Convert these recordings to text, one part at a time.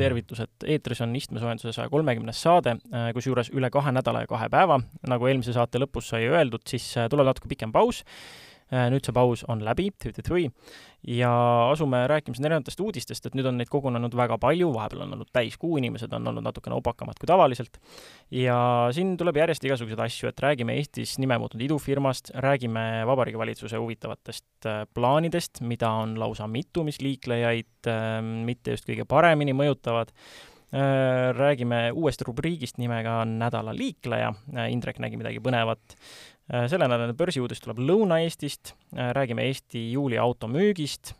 tervitused, eetris on istmesoojenduse saja kolmekümnes saade, kusjuures üle kahe nädala ja kahe päeva, nagu eelmise saate lõpus sai öeldud, siis tuleb natuke pikem paus. Äh, nüüd see paus on läbi, three, ja asume rääkima siin erinevatest uudistest, et nüüd on neid kogunenud väga palju, vahepeal on olnud täiskuu, inimesed on olnud natukene opakamad kui tavaliselt, ja siin tuleb järjest igasuguseid asju, et räägime Eestis nime muutnud idufirmast, räägime Vabariigi Valitsuse huvitavatest äh, plaanidest, mida on lausa mitu, mis liiklejaid äh, mitte just kõige paremini mõjutavad, räägime uuest rubriigist nimega Nädala liikleja, Indrek nägi midagi põnevat, Äh, sellenädalane börsiuudis tuleb Lõuna-Eestist, äh, räägime Eesti juuli automüügist,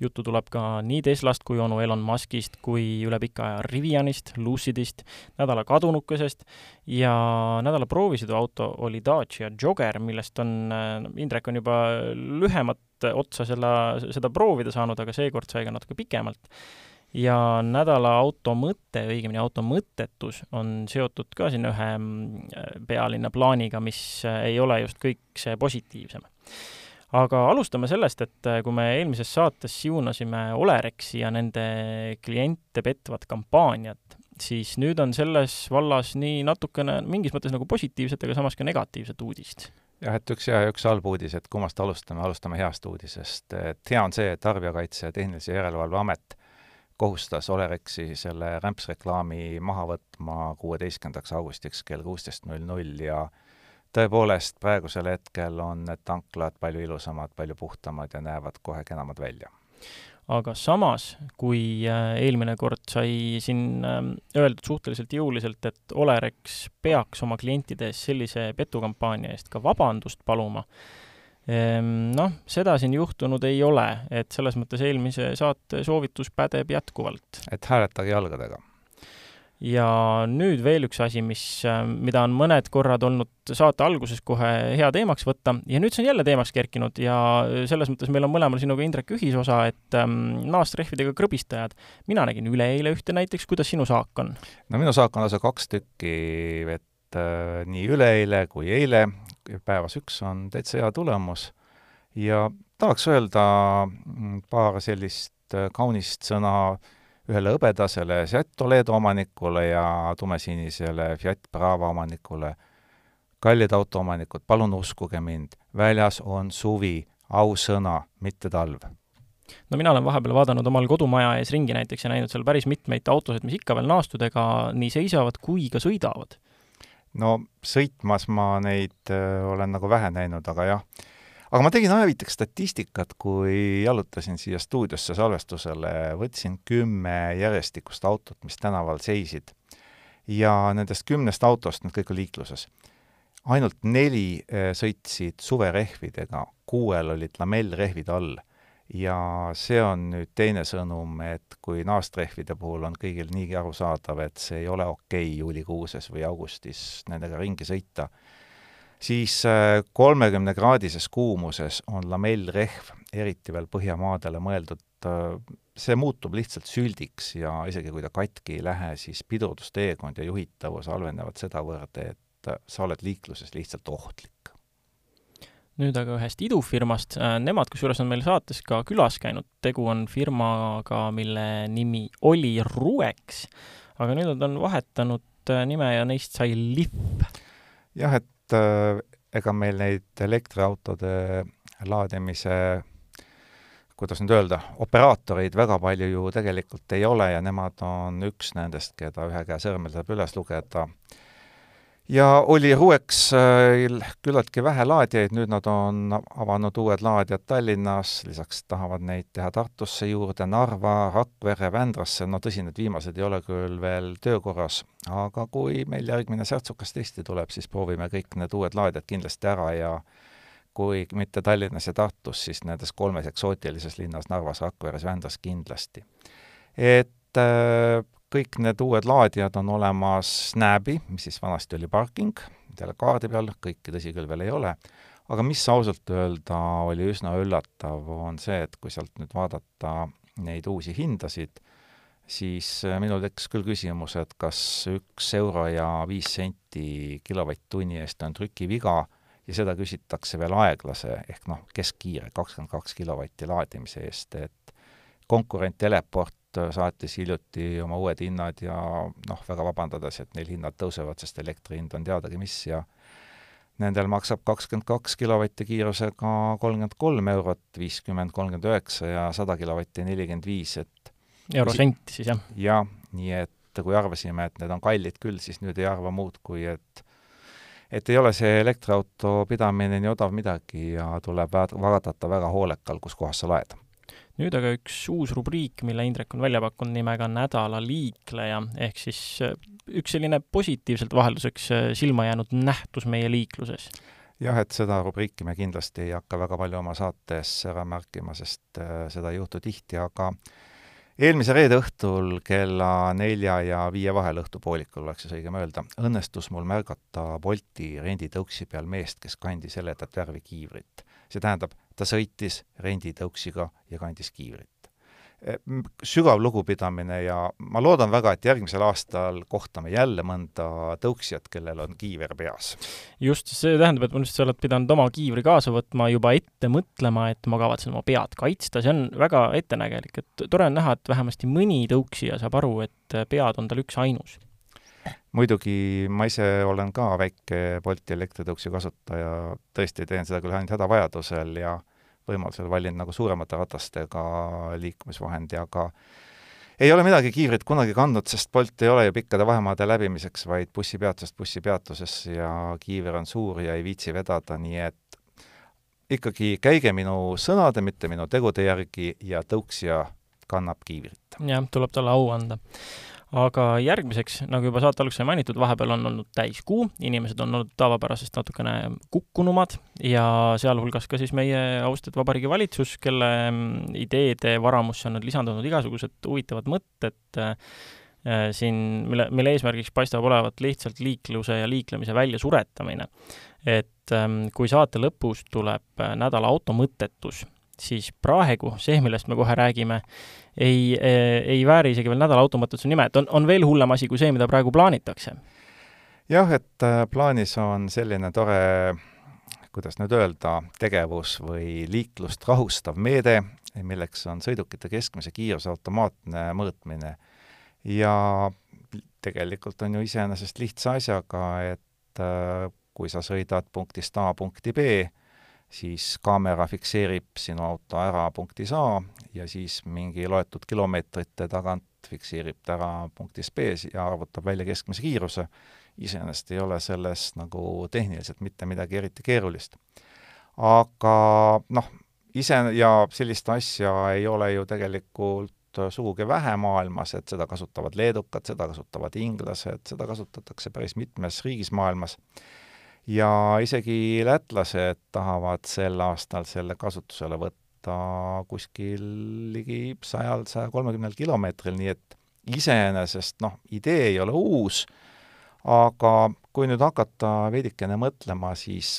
juttu tuleb ka nii Teslast kui onu Elon Muskist kui üle pika aja Rivianist, Lucidist, nädala kadunukesest. Ja nädala proovisõiduauto oli Dacia Jogger, millest on, äh, Indrek on juba lühemat otsa selle, seda proovida saanud, aga seekord sai ka natuke pikemalt ja nädala auto mõte, õigemini auto mõttetus on seotud ka siin ühe mm, pealinna plaaniga, mis äh, ei ole just kõik see positiivsem. aga alustame sellest, et äh, kui me eelmises saates siunasime Olerexi ja nende kliente petvat kampaaniat, siis nüüd on selles vallas nii natukene mingis mõttes nagu positiivset, aga samas ka negatiivset uudist jah, et üks hea ja üks halb uudis, et kummast alustame, alustame heast uudisest. et hea on see, et Tarbijakaitse ja Tehnilise Järelevalve Amet kohustas Olerexi selle rämpsreklaami maha võtma kuueteistkümnendaks augustiks kell kuusteist null null ja tõepoolest, praegusel hetkel on need tanklad palju ilusamad, palju puhtamad ja näevad kohe kenamad välja. aga samas, kui äh, eelmine kord sai siin ähm, öeldud suhteliselt jõuliselt, et Olerex peaks oma klientide ees sellise petukampaania eest ka vabandust paluma, noh, seda siin juhtunud ei ole, et selles mõttes eelmise saate soovitus pädeb jätkuvalt. et hääletage jalgadega. ja nüüd veel üks asi, mis, ähm, mida on mõned korrad olnud saate alguses kohe hea teemaks võtta ja nüüd see on jälle teemaks kerkinud ja selles mõttes meil on mõlemal sinuga, Indrek, ühisosa, et ähm, naastrehvidega krõbistajad. mina nägin üleeile ühte näiteks, kuidas sinu saak on? no minu saak on lausa kaks tükki, et äh, nii üleeile kui eile päevas. Üks on täitsa hea tulemus. Ja tahaks öelda mm, paar sellist äh, kaunist sõna ühele hõbedasele Fiat Toledo omanikule ja tumesinisele Fiat Brava omanikule. kallid autoomanikud, palun uskuge mind, väljas on suvi, ausõna, mitte talv. No mina olen vahepeal vaadanud omal kodumaja ees ringi näiteks ja näinud seal päris mitmeid autosid, mis ikka veel naastudega nii seisavad kui ka sõidavad no sõitmas ma neid äh, olen nagu vähe näinud, aga jah. aga ma tegin ajaviteks statistikat, kui jalutasin siia stuudiosse salvestusele, võtsin kümme järjestikust autot, mis tänaval seisid. ja nendest kümnest autost, need kõik on liikluses, ainult neli äh, sõitsid suverehvidega, kuuel olid lamellrehvid all ja see on nüüd teine sõnum, et kui naastrehvide puhul on kõigil niigi arusaadav, et see ei ole okei okay juulikuuses või augustis nendega ringi sõita, siis äh, kolmekümnekraadises kuumuses on lamellrehv, eriti veel Põhjamaadele mõeldud, äh, see muutub lihtsalt süldiks ja isegi kui ta katki ei lähe, siis pidurdusteekond ja juhitavus halvenevad sedavõrd, et äh, sa oled liikluses lihtsalt ohtlik nüüd aga ühest idufirmast, äh, nemad kusjuures on meil saates ka külas käinud, tegu on firmaga, mille nimi oli Ruex, aga nüüd nad on vahetanud äh, nime ja neist sai Lihv. jah, et äh, ega meil neid elektriautode laadimise kuidas nüüd öelda, operaatoreid väga palju ju tegelikult ei ole ja nemad on üks nendest, keda ühe käe sõrmel saab üles lugeda ja oli Ruex äh, küllaltki vähe laadijaid, nüüd nad on avanud uued laadijad Tallinnas, lisaks tahavad neid teha Tartusse juurde, Narva, Rakvere, Vändrasse, no tõsi, need viimased ei ole küll veel töökorras, aga kui meil järgmine särtsukas testi tuleb, siis proovime kõik need uued laadijad kindlasti ära ja kui mitte Tallinnas ja Tartus, siis nendes kolmes eksootilises linnas Narvas, Rakveres, Vändras kindlasti. et äh, kõik need uued laadijad on olemas Snabi, mis siis vanasti oli parking, selle kaardi peal, kõiki tõsi küll veel ei ole, aga mis ausalt öelda oli üsna üllatav, on see, et kui sealt nüüd vaadata neid uusi hindasid, siis minul tekkis küll küsimus, et kas üks euro ja viis senti kilovatt-tunni eest on trükiviga ja seda küsitakse veel aeglase ehk noh, keskkiire kakskümmend kaks kilovatti laadimise eest, et konkurent Teleport saatis hiljuti oma uued hinnad ja noh, väga vabandades, et neil hinnad tõusevad, sest elektri hind on teadagi mis ja nendel maksab kakskümmend kaks kilovatti kiirusega kolmkümmend kolm eurot, viiskümmend, kolmkümmend üheksa ja sada kilovatti nelikümmend viis, et eurosenti siis, jah? jah, nii et kui arvasime, et need on kallid küll, siis nüüd ei arva muud, kui et et ei ole see elektriauto pidamine nii odav midagi ja tuleb vaadata väga hoolekal, kus kohas sa laed nüüd aga üks uus rubriik, mille Indrek on välja pakkunud nimega Nädala liikleja, ehk siis äh, üks selline positiivselt vahelduseks äh, silma jäänud nähtus meie liikluses. jah, et seda rubriiki me kindlasti ei hakka väga palju oma saates ära märkima, sest äh, seda ei juhtu tihti, aga eelmise reede õhtul kella nelja ja viie vahel õhtupoolikul, oleks siis õigem öelda, õnnestus mul märgata Bolti renditõuksi peal meest, kes kandis heledat värvi kiivrit. see tähendab, ta sõitis renditõuksiga ja kandis kiivrit. E, sügav lugupidamine ja ma loodan väga, et järgmisel aastal kohtame jälle mõnda tõuksjat, kellel on kiiver peas. just, see tähendab, et ilmselt sa oled pidanud oma kiivri kaasa võtma, juba ette mõtlema, et ma kavatsen oma pead kaitsta, see on väga ettenägelik, et tore on näha, et vähemasti mõni tõuksija saab aru, et pead on tal üksainus muidugi ma ise olen ka väike Bolti elektritõuksi kasutaja, tõesti teen seda küll ainult hädavajadusel ja võimalusel valin nagu suuremate ratastega liikumisvahendi, aga ei ole midagi kiivrit kunagi kandnud, sest Bolt ei ole ju pikkade vahemaade läbimiseks, vaid bussipeatusest bussipeatusesse ja kiiver on suur ja ei viitsi vedada, nii et ikkagi käige minu sõnade, mitte minu tegude järgi ja tõuksja kannab kiivrit. jah, tuleb talle au anda aga järgmiseks, nagu juba saate alguses sai mainitud, vahepeal on olnud täiskuu, inimesed on olnud tavapärasest natukene kukkunumad ja sealhulgas ka siis meie austatud Vabariigi Valitsus, kelle mm, ideede varamusse on lisandunud igasugused huvitavad mõtted äh, siin, mille, mille eesmärgiks paistab olevat lihtsalt liikluse ja liiklemise väljasuretamine. et ähm, kui saate lõpus tuleb äh, nädala automõttetus, siis praegu see, millest me kohe räägime, ei, ei vääri isegi veel nädala automatuse nime, et on, on veel hullem asi kui see, mida praegu plaanitakse. jah, et äh, plaanis on selline tore kuidas nüüd öelda, tegevus või liiklust rahustav meede, milleks on sõidukite keskmise kiiruse automaatne mõõtmine. ja tegelikult on ju iseenesest lihtsa asjaga, et äh, kui sa sõidad punktist A punkti B, siis kaamera fikseerib sinu auto ära punktis A ja siis mingi loetud kilomeetrite tagant fikseerib ta ära punktis B ja arvutab välja keskmise kiiruse. iseenesest ei ole selles nagu tehniliselt mitte midagi eriti keerulist. aga noh, ise ja sellist asja ei ole ju tegelikult sugugi vähe maailmas, et seda kasutavad leedukad, seda kasutavad inglased, seda kasutatakse päris mitmes riigis maailmas ja isegi lätlased tahavad sel aastal selle kasutusele võtta kuskil ligi sajal, saja kolmekümnel kilomeetril, nii et iseenesest noh, idee ei ole uus, aga kui nüüd hakata veidikene mõtlema, siis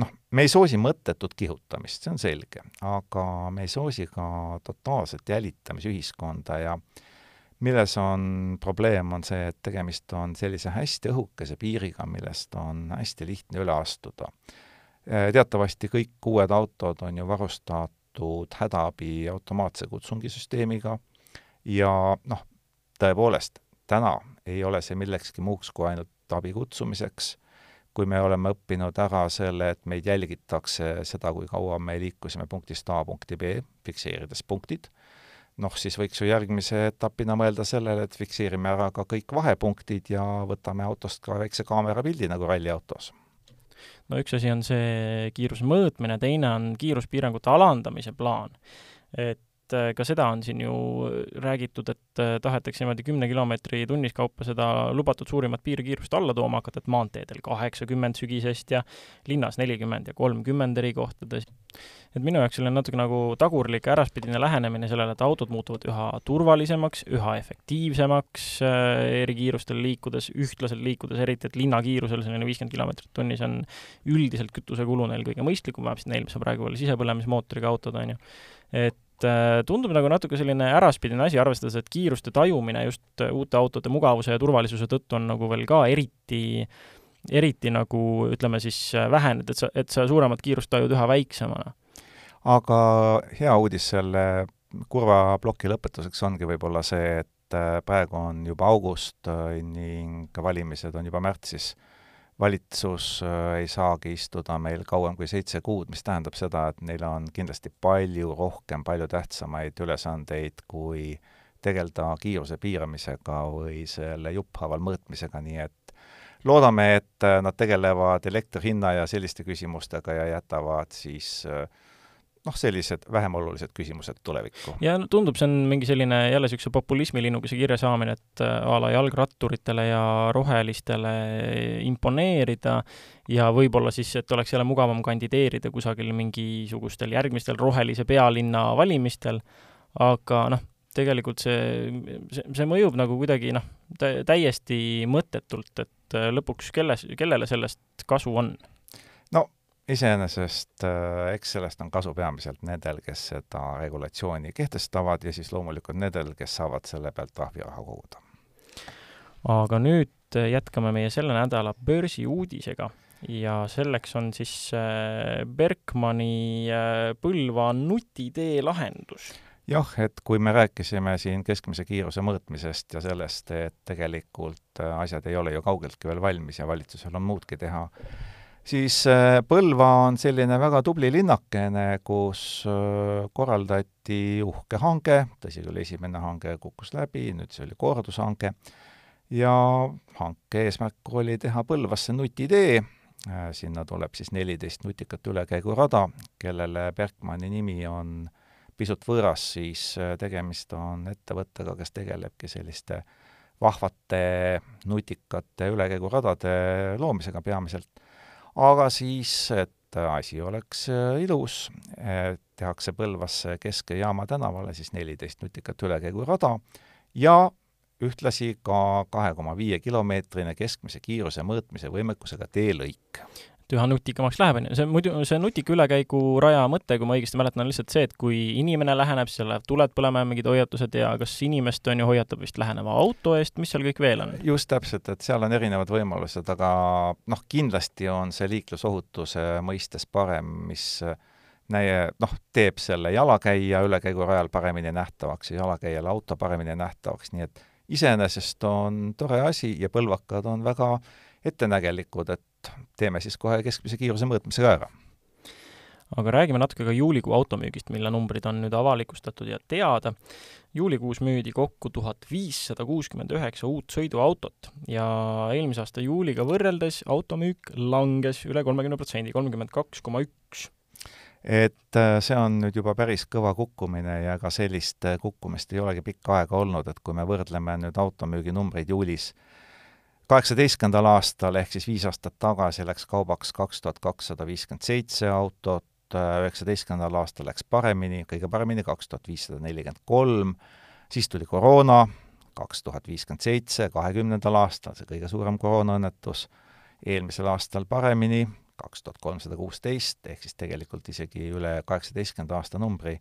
noh, me ei soosi mõttetut kihutamist, see on selge, aga me ei soosi ka totaalset jälitamisühiskonda ja äh, milles on probleem, on see, et tegemist on sellise hästi õhukese piiriga, millest on hästi lihtne üle astuda. Äh, teatavasti kõik uued autod on ju varustatud hädaabi automaatse kutsungisüsteemiga ja noh, tõepoolest, täna ei ole see millekski muuks kui ainult abi kutsumiseks, kui me oleme õppinud ära selle, et meid jälgitakse seda, kui kaua me liikusime punktist A punkti B, fikseerides punktid noh, siis võiks ju järgmise etapina mõelda sellele, et fikseerime ära ka kõik vahepunktid ja võtame autost ka väikse kaamerapildi nagu ralliautos. no üks asi on see kiiruse mõõtmine, teine on kiiruspiirangute alandamise plaan. et äh, ka seda on siin ju räägitud, et äh, tahetakse niimoodi kümne kilomeetri tunnis kaupa seda lubatud suurimat piirkiirust alla tooma hakata, et maanteedel kaheksakümmend sügisest ja linnas nelikümmend ja kolmkümmend eri kohtades. Et minu jaoks selline natuke nagu tagurlik äraspidine lähenemine sellele, et autod muutuvad üha turvalisemaks, üha efektiivsemaks äh, eri kiirustel liikudes, ühtlaselt liikudes, eriti et linnakiirusel selline viiskümmend kilomeetrit tunnis on üldiselt kütusekulu neil kõige mõistlikum, vähemalt neil, mis on praegu veel sisepõlemismootoriga autod, on ju. et Äh, tundub nagu natuke selline äraspidine asi, arvestades, et kiiruste tajumine just uute autode mugavuse ja turvalisuse tõttu on nagu veel ka eriti, eriti nagu ütleme siis äh, vähenenud, et sa, et sa suuremat kiirust tajud üha väiksemana. Aga hea uudis selle kurva ploki lõpetuseks ongi võib-olla see, et äh, praegu on juba august äh, ning valimised on juba märtsis. valitsus äh, ei saagi istuda meil kauem kui seitse kuud, mis tähendab seda, et neil on kindlasti palju rohkem, palju tähtsamaid ülesandeid, kui tegeleda kiiruse piiramisega või selle jupphaaval mõõtmisega, nii et loodame, et nad tegelevad elektri hinna ja selliste küsimustega ja jätavad siis äh, noh, sellised vähem olulised küsimused tulevikku. ja no tundub, see on mingi selline jälle niisuguse populismilinnukese kirja saamine, et äh, a la jalgratturitele ja rohelistele imponeerida ja võib-olla siis, et oleks jälle mugavam kandideerida kusagil mingisugustel järgmistel rohelise pealinna valimistel, aga noh, tegelikult see, see, see mõjub nagu kuidagi noh, täiesti mõttetult, et äh, lõpuks kelles, kellele sellest kasu on? no iseenesest äh, eks sellest on kasu peamiselt nendel, kes seda regulatsiooni kehtestavad ja siis loomulikult nendel, kes saavad selle pealt trahviraha koguda. aga nüüd äh, jätkame meie selle nädala börsiuudisega ja selleks on siis äh, Berkmani Põlva nutitee lahendus jah, et kui me rääkisime siin keskmise kiiruse mõõtmisest ja sellest, et tegelikult asjad ei ole ju kaugeltki veel valmis ja valitsusel on muudki teha, siis äh, Põlva on selline väga tubli linnakene, kus äh, korraldati uhke hange, tõsi küll, esimene hange kukkus läbi, nüüd see oli kordushange, ja hanke eesmärk oli teha Põlvasse nutitee, äh, sinna tuleb siis neliteist nutikat ülekäigurada, kellele Berkmani nimi on pisut võõras, siis tegemist on ettevõttega, kes tegelebki selliste vahvate nutikate ülekäiguradade loomisega peamiselt aga siis, et asi oleks äh, ilus, tehakse Põlvasse Keske jaama tänavale siis neliteist nutikat ülekäigurada ja ühtlasi ka kahe koma viie kilomeetrine keskmise kiiruse mõõtmise võimekusega teelõik üha nutikamaks läheb, on ju, see muidu, see nutika ülekäiguraja mõte, kui ma õigesti mäletan, on lihtsalt see, et kui inimene läheneb, siis seal lähevad tuled põlema ja mingid hoiatused ja kas inimest, on ju, hoiatab vist läheneva auto eest, mis seal kõik veel on? just täpselt, et seal on erinevad võimalused, aga noh, kindlasti on see liiklusohutuse mõistes parem, mis näie, noh, teeb selle jalakäija ülekäigurajal paremini nähtavaks ja jalakäijale auto paremini nähtavaks, nii et iseenesest on tore asi ja põlvakad on väga ettenägelikud, et teeme siis kohe keskmise kiiruse mõõtmise ka ära. aga räägime natuke ka juulikuu automüügist, mille numbrid on nüüd avalikustatud ja teada. juulikuus müüdi kokku tuhat viissada kuuskümmend üheksa uut sõiduautot ja eelmise aasta juuliga võrreldes automüük langes üle kolmekümne protsendi, kolmkümmend kaks koma üks et äh, see on nüüd juba päris kõva kukkumine ja ega sellist äh, kukkumist ei olegi pikka aega olnud, et kui me võrdleme nüüd automüüginumbreid juulis kaheksateistkümnendal aastal ehk siis viis aastat tagasi läks kaubaks kaks tuhat kakssada viiskümmend seitse autot, üheksateistkümnendal aastal läks paremini, kõige paremini kaks tuhat viissada nelikümmend kolm, siis tuli koroona, kaks tuhat viiskümmend seitse, kahekümnendal aastal see kõige suurem koroonaõnnetus, eelmisel aastal paremini, kaks tuhat kolmsada kuusteist, ehk siis tegelikult isegi üle kaheksateistkümnenda aasta numbri,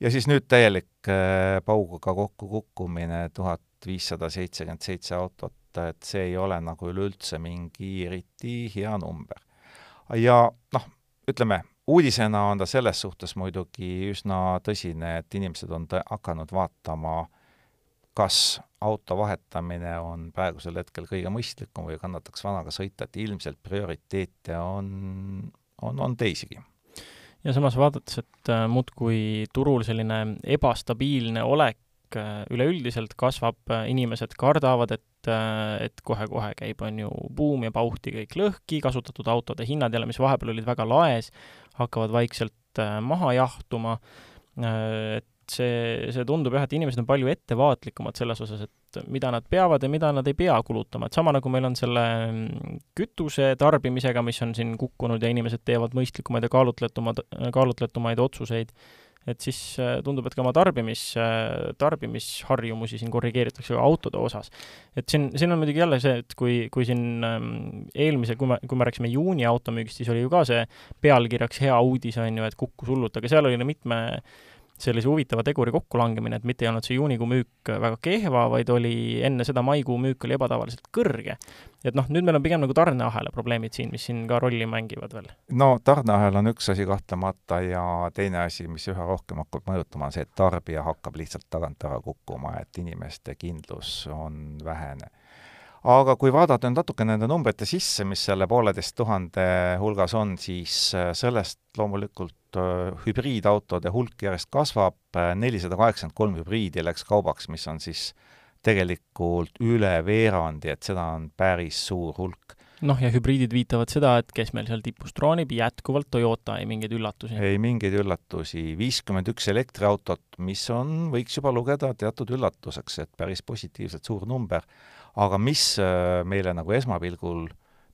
ja siis nüüd täielik äh, pauguga kokkukukkumine, tuhat viissada seitsekümmend seitse autot võtta, et see ei ole nagu üleüldse mingi eriti hea number. ja noh, ütleme, uudisena on ta selles suhtes muidugi üsna tõsine, et inimesed on hakanud vaatama, kas auto vahetamine on praegusel hetkel kõige mõistlikum või kannataks vanaga sõita, et ilmselt prioriteete on, on, on teisigi ja samas vaadates, et äh, muudkui turul selline ebastabiilne olek äh, üleüldiselt kasvab, äh, inimesed kardavad, et äh, et kohe-kohe käib, on ju, buum ja pauhti kõik lõhki, kasutatud autode hinnad jälle, mis vahepeal olid väga laes, hakkavad vaikselt maha jahtuma, et see, see tundub jah, et inimesed on palju ettevaatlikumad selles osas, et mida nad peavad ja mida nad ei pea kulutama, et sama nagu meil on selle mm, kütuse tarbimisega, mis on siin kukkunud ja inimesed teevad mõistlikumaid ja kaalutletumad, kaalutletumaid otsuseid, et siis äh, tundub, et ka oma tarbimis, äh, tarbimisharjumusi siin korrigeeritakse ka autode osas. et siin, siin on muidugi jälle see, et kui, kui siin ähm, eelmise, kui me, kui me rääkisime juuni automüügist, siis oli ju ka see pealkirjaks hea uudis, on ju, et kukkus hullult, aga seal oli mitme sellise huvitava teguri kokkulangemine, et mitte ei olnud see juunikuu müük väga kehva, vaid oli enne seda maikuu müük oli ebatavaliselt kõrge. et noh, nüüd meil on pigem nagu tarneahela probleemid siin, mis siin ka rolli mängivad veel. no tarneahel on üks asi kahtlemata ja teine asi, mis üha rohkem hakkab mõjutama, on see, et tarbija hakkab lihtsalt tagant ära kukkuma, et inimeste kindlus on vähene aga kui vaadata nüüd natuke nende numbrite sisse, mis selle pooleteist tuhande hulgas on, siis äh, sellest loomulikult hübriidautode hulk järjest kasvab, äh, nelisada kaheksakümmend kolm hübriidi läks kaubaks, mis on siis tegelikult üle veerandi, et seda on päris suur hulk. Noh, ja hübriidid viitavad seda, et kes meil seal tipus troonib, jätkuvalt Toyota, ei mingeid üllatusi? ei mingeid üllatusi, viiskümmend üks elektriautot, mis on, võiks juba lugeda teatud üllatuseks, et päris positiivselt suur number. Aga mis äh, meile nagu esmapilgul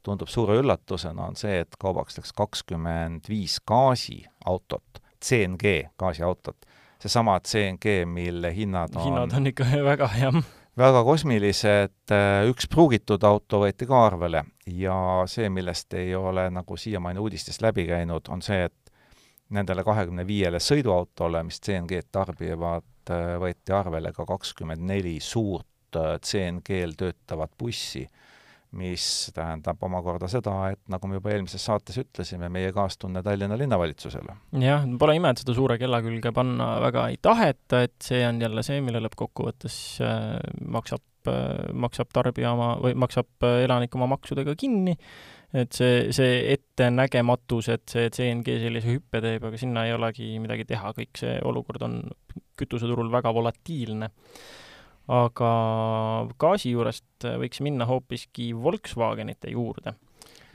tundub suure üllatusena, on see, et kaubaks läks kakskümmend viis gaasiautot, CNG gaasiautot. seesama CNG, mille hinnad on hinnad on ikka väga, jah. väga kosmilised, äh, üks pruugitud auto võeti ka arvele. Ja see, millest ei ole nagu siiamaani uudistest läbi käinud, on see, et nendele kahekümne viiele sõiduautole, mis CNG-d tarbivad, äh, võeti arvele ka kakskümmend neli suurt Äh, CNG-l töötavat bussi, mis tähendab omakorda seda, et nagu me juba eelmises saates ütlesime, meie kaastunne Tallinna linnavalitsusele. jah, pole ime, et seda suure kella külge panna väga ei taheta, et see on jälle see, mille lõppkokkuvõttes äh, maksab äh,, maksab tarbija oma või maksab äh, elanik oma maksudega kinni, et see, see ettenägematus, et see CNG sellise hüppe teeb, aga sinna ei olegi midagi teha, kõik see olukord on kütuseturul väga volatiilne aga gaasi juurest võiks minna hoopiski Volkswagenite juurde.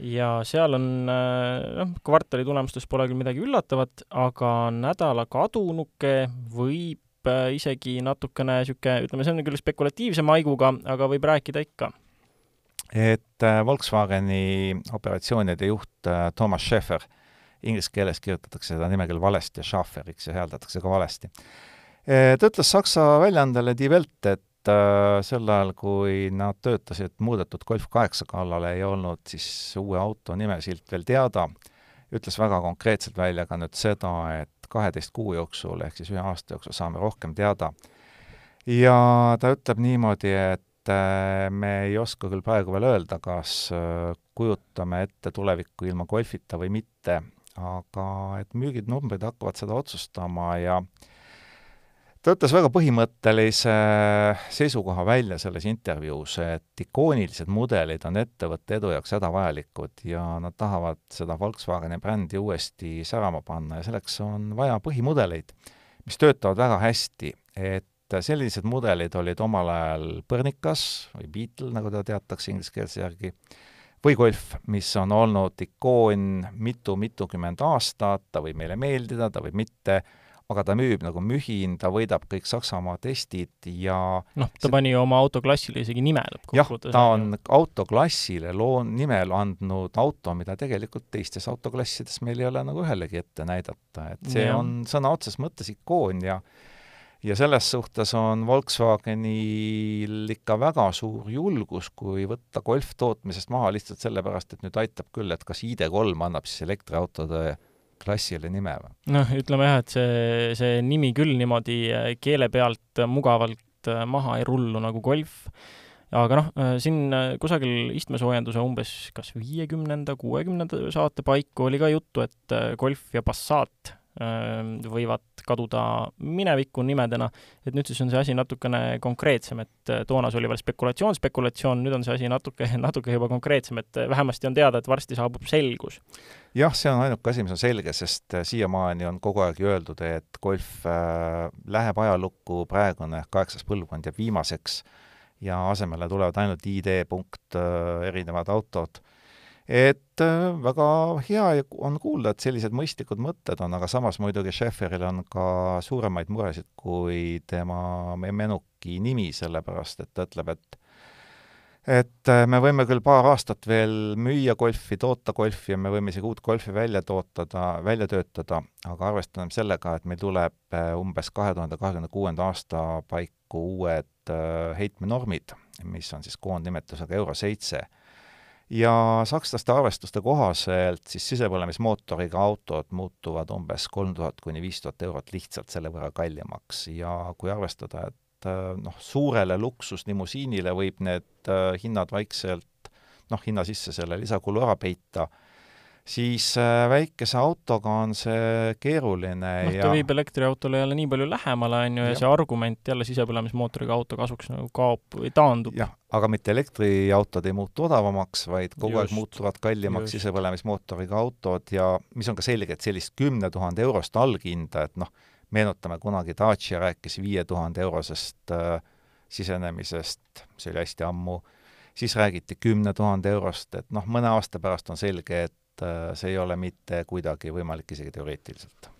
ja seal on, noh, kvartali tulemustes pole küll midagi üllatavat, aga nädala kadunuke võib äh, isegi natukene niisugune, ütleme, see on küll spekulatiivse maiguga, aga võib rääkida ikka. et äh, Volkswageni operatsioonide juht äh, Thomas Schäfer, inglise keeles kirjutatakse seda nime küll valesti, Schafferiks ja hääldatakse ka valesti ta ütles Saksa väljaandele Die Welt, et äh, sel ajal, kui nad töötasid muudetud Golf kaheksa kallale, ei olnud siis uue auto nimesilt veel teada, ütles väga konkreetselt välja ka nüüd seda, et kaheteist kuu jooksul ehk siis ühe aasta jooksul saame rohkem teada. ja ta ütleb niimoodi, et äh, me ei oska küll praegu veel öelda, kas äh, kujutame ette tulevikku ilma Golfita või mitte, aga et müüginumbrid hakkavad seda otsustama ja äh, ta ütles väga põhimõttelise seisukoha välja selles intervjuus, et ikoonilised mudelid on ettevõtte edu jaoks hädavajalikud ja nad tahavad seda Volkswageni brändi uuesti särama panna ja selleks on vaja põhimudeleid, mis töötavad väga hästi, et sellised mudelid olid omal ajal Põrnikas või Beetle, nagu teda teatakse ingliskeelse järgi, või Golf, mis on olnud ikoon mitu-mitukümmend aastat, ta võib meile meeldida, ta võib mitte, aga ta müüb nagu mühin, ta võidab kõik Saksamaa testid ja noh, ta see... pani oma autoklassile isegi nime lõppkokkuvõttes. jah, ta on autoklassile loo nimel andnud auto, mida tegelikult teistes autoklassides meil ei ole nagu ühelegi ette näidata, et see ja. on sõna otseses mõttes ikoon ja ja selles suhtes on Volkswagenil ikka väga suur julgus, kui võtta Golf tootmisest maha lihtsalt sellepärast, et nüüd aitab küll, et kas ID3 annab siis elektriautode klassile nime või? noh, ütleme jah, et see, see nimi küll niimoodi äh, keele pealt mugavalt äh, maha ei rullu nagu golf, aga noh, äh, siin kusagil istmesoojenduse umbes kas viiekümnenda, kuuekümnenda saate paiku oli ka juttu, et golf ja Passat võivad kaduda minevikku nimedena, et nüüd siis on see asi natukene konkreetsem, et toona see oli veel spekulatsioon, spekulatsioon, nüüd on see asi natuke, natuke juba konkreetsem, et vähemasti on teada, et varsti saabub selgus. jah, see on ainuke asi, mis on selge, sest siiamaani on kogu aeg öeldud, et golf äh, läheb ajalukku, praegune kaheksas põlvkond jääb viimaseks ja asemele tulevad ainult ID punkt erinevad autod et äh, väga hea on kuulda, et sellised mõistlikud mõtted on, aga samas muidugi Schäferil on ka suuremaid muresid kui tema menuki nimi, sellepärast et ta ütleb, et et äh, me võime küll paar aastat veel müüa golfi, toota golfi ja me võime isegi uut golfi välja tootada, välja töötada, aga arvestame sellega, et meil tuleb äh, umbes kahe tuhande kahekümne kuuenda aasta paiku uued heitmenormid, mis on siis koondnimetusega Euro seitse ja sakslaste arvestuste kohaselt siis sisepõlemismootoriga autod muutuvad umbes kolm tuhat kuni viis tuhat eurot lihtsalt selle võrra kallimaks. Ja kui arvestada, et äh, noh, suurele luksuslimusiinile võib need äh, hinnad vaikselt noh, hinna sisse selle lisakulu ära peita siis äh, väikese autoga on see keeruline noh, ja ta viib elektriautole jälle nii palju lähemale, on ju, ja see argument jälle sisepõlemismootoriga auto kasuks nagu kaob või taandub. jah, aga mitte elektriautod ei muutu odavamaks, vaid kogu Just, aeg muutuvad kallimaks sisepõlemismootoriga autod ja mis on ka selge, et sellist kümne tuhande eurost alghinda, et noh, meenutame kunagi Dacia rääkis viie tuhande eurosest äh, sisenemisest, see oli hästi ammu, siis räägiti kümne tuhande eurost, et noh, mõne aasta pärast on selge, et et äh, see ei ole mitte kuidagi võimalik isegi teoreetiliselt.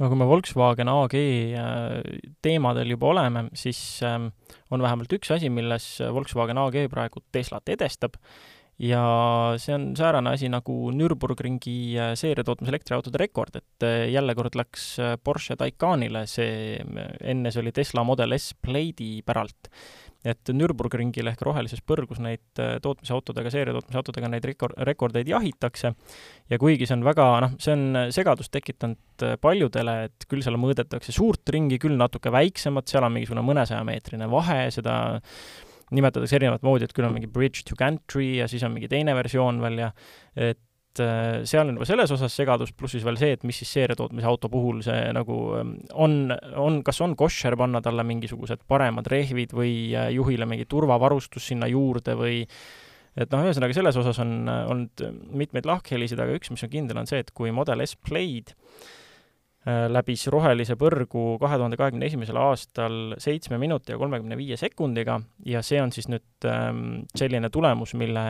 no kui me Volkswagen AG äh, teemadel juba oleme, siis ähm, on vähemalt üks asi, milles Volkswagen AG praegu Teslat edestab ja see on säärane asi nagu Nürburgringi äh, seeriatootmise elektriautode rekord, et jälle kord läks Porsche Taycanile see, enne see oli Tesla Model S Plaidi päralt et Nürburgringil ehk rohelises põrgus neid äh, tootmisautodega, seeriatootmisautodega neid rekord, rekordeid jahitakse. Ja kuigi see on väga, noh, see on segadust tekitanud äh, paljudele, et küll seal mõõdetakse suurt ringi, küll natuke väiksemat, seal on mingisugune mõnesajameetrine vahe, seda nimetatakse erinevat moodi, et küll on mingi bridge to gantry ja siis on mingi teine versioon veel ja et et äh, seal on juba selles osas segadus, pluss siis veel see, et mis siis seeriatootmise auto puhul see nagu ähm, on, on, kas on koššer panna talle mingisugused paremad rehvid või äh, juhile mingi turvavarustus sinna juurde või et noh, ühesõnaga selles osas on olnud mitmeid lahkhelisid, aga üks, mis on kindel, on see, et kui Model S Plaid Äh, läbis rohelise põrgu kahe tuhande kahekümne esimesel aastal seitsme minuti ja kolmekümne viie sekundiga ja see on siis nüüd ähm, selline tulemus, mille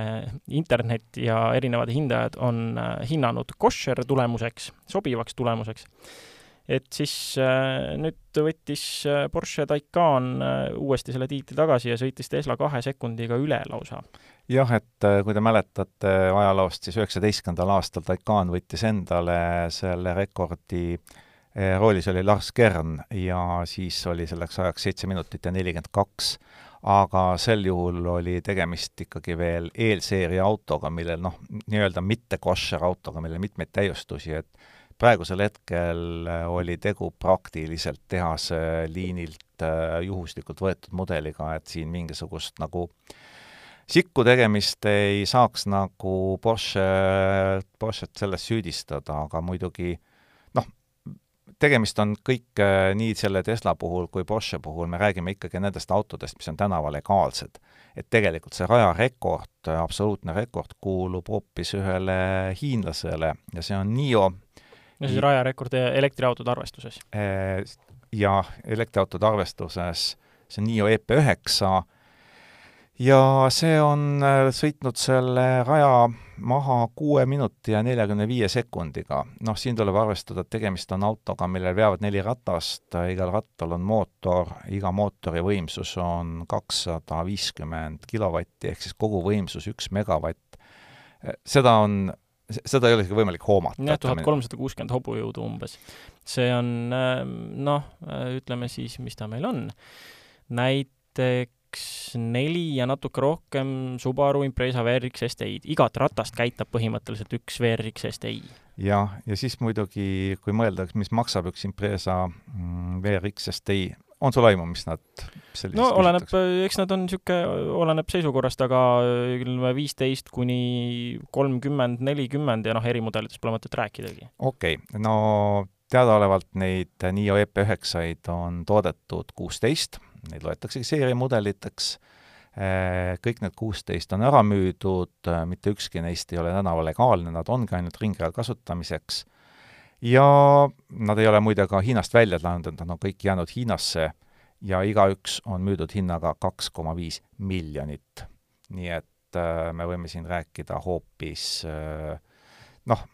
internet ja erinevad hindajad on äh, hinnanud koššer tulemuseks, sobivaks tulemuseks. et siis äh, nüüd võttis äh, Porsche Taycan äh, uuesti selle tiitli tagasi ja sõitis Tesla kahe sekundiga üle lausa jah, et äh, kui te mäletate ajaloost, siis üheksateistkümnendal aastal Taycan võttis endale selle rekordi äh, roolis oli Lars Kern ja siis oli selleks ajaks seitse minutit ja nelikümmend kaks, aga sel juhul oli tegemist ikkagi veel eelseeria autoga, millel noh, nii-öelda mitte koššer autoga, millel mitmeid täiustusi, et praegusel hetkel eh, oli tegu praktiliselt tehase liinilt eh, juhuslikult võetud mudeliga, et siin mingisugust nagu sikku tegemist ei saaks nagu Porsche, Porsche't selles süüdistada, aga muidugi tegemist on kõik äh, nii selle Tesla puhul kui Porsche puhul, me räägime ikkagi nendest autodest, mis on tänavalegaalsed. et tegelikult see rajarekord, absoluutne rekord, kuulub hoopis ühele hiinlasele ja see on NIO. no siis rajarekord elektriautode arvestuses? Äh, jah, elektriautode arvestuses, see on NIO EP9 ja see on äh, sõitnud selle raja maha kuue minuti ja neljakümne viie sekundiga. noh, siin tuleb arvestada, et tegemist on autoga, millel veavad neli ratast, igal rattal on mootor, iga mootori võimsus on kakssada viiskümmend kilovatti, ehk siis kogu võimsus üks megavatt. seda on, seda ei ole isegi võimalik hoomata. jah, tuhat kolmsada kuuskümmend hobujõudu umbes. see on noh, ütleme siis, mis ta meil on, näiteks X4 ja natuke rohkem Subaru Impreza VRX STi-d. igat ratast käitab põhimõtteliselt üks VRX STi. jah, ja siis muidugi, kui mõelda, mis maksab üks Impreza mm, VRX STi, on sul aimu, mis nad no oleneb, eks nad on niisugune, oleneb seisukorrast, aga ütleme viisteist kuni kolmkümmend, nelikümmend ja noh, erimudelitest pole mõtet rääkidagi. okei okay., no teadaolevalt neid NIO EP9-id on toodetud kuusteist neid loetaksegi seeriamudeliteks, äh, kõik need kuusteist on ära müüdud, äh, mitte ükski neist ei ole tänaval legaalne, nad ongi ainult ringrajal kasutamiseks, ja nad ei ole muide ka Hiinast välja läinud, nad on kõik jäänud Hiinasse ja igaüks on müüdud hinnaga kaks koma viis miljonit. nii et äh, me võime siin rääkida hoopis noh,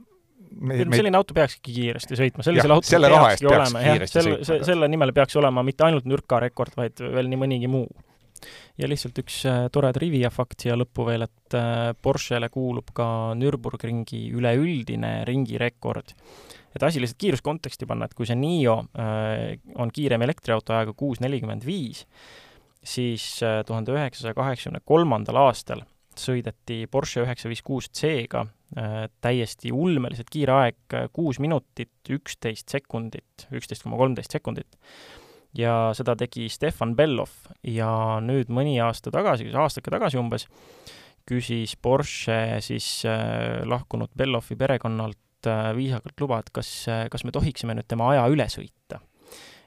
me, me... selline auto peakski kiiresti sõitma, sellisel autol selle peakski peaks olema, jah, selle, see, selle nimel peaks olema mitte ainult nürka rekord, vaid veel nii mõnigi muu. ja lihtsalt üks äh, tore trivia fakt siia lõppu veel, et äh, Porschele kuulub ka Nürburgringi üleüldine ringirekord. et asi lihtsalt kiiruskonteksti panna, et kui see Nio äh, on kiirem elektriauto ajaga kuus nelikümmend viis, siis tuhande üheksasaja kaheksakümne kolmandal aastal sõideti Porsche üheksa viis kuus C-ga, täiesti ulmeliselt kiire aeg, kuus minutit, üksteist sekundit, üksteist koma kolmteist sekundit. ja seda tegi Stefan Bellov ja nüüd mõni aasta tagasi, aastake tagasi umbes, küsis Porsche siis lahkunud Bellovi perekonnalt viisakalt luba, et kas, kas me tohiksime nüüd tema aja üle sõita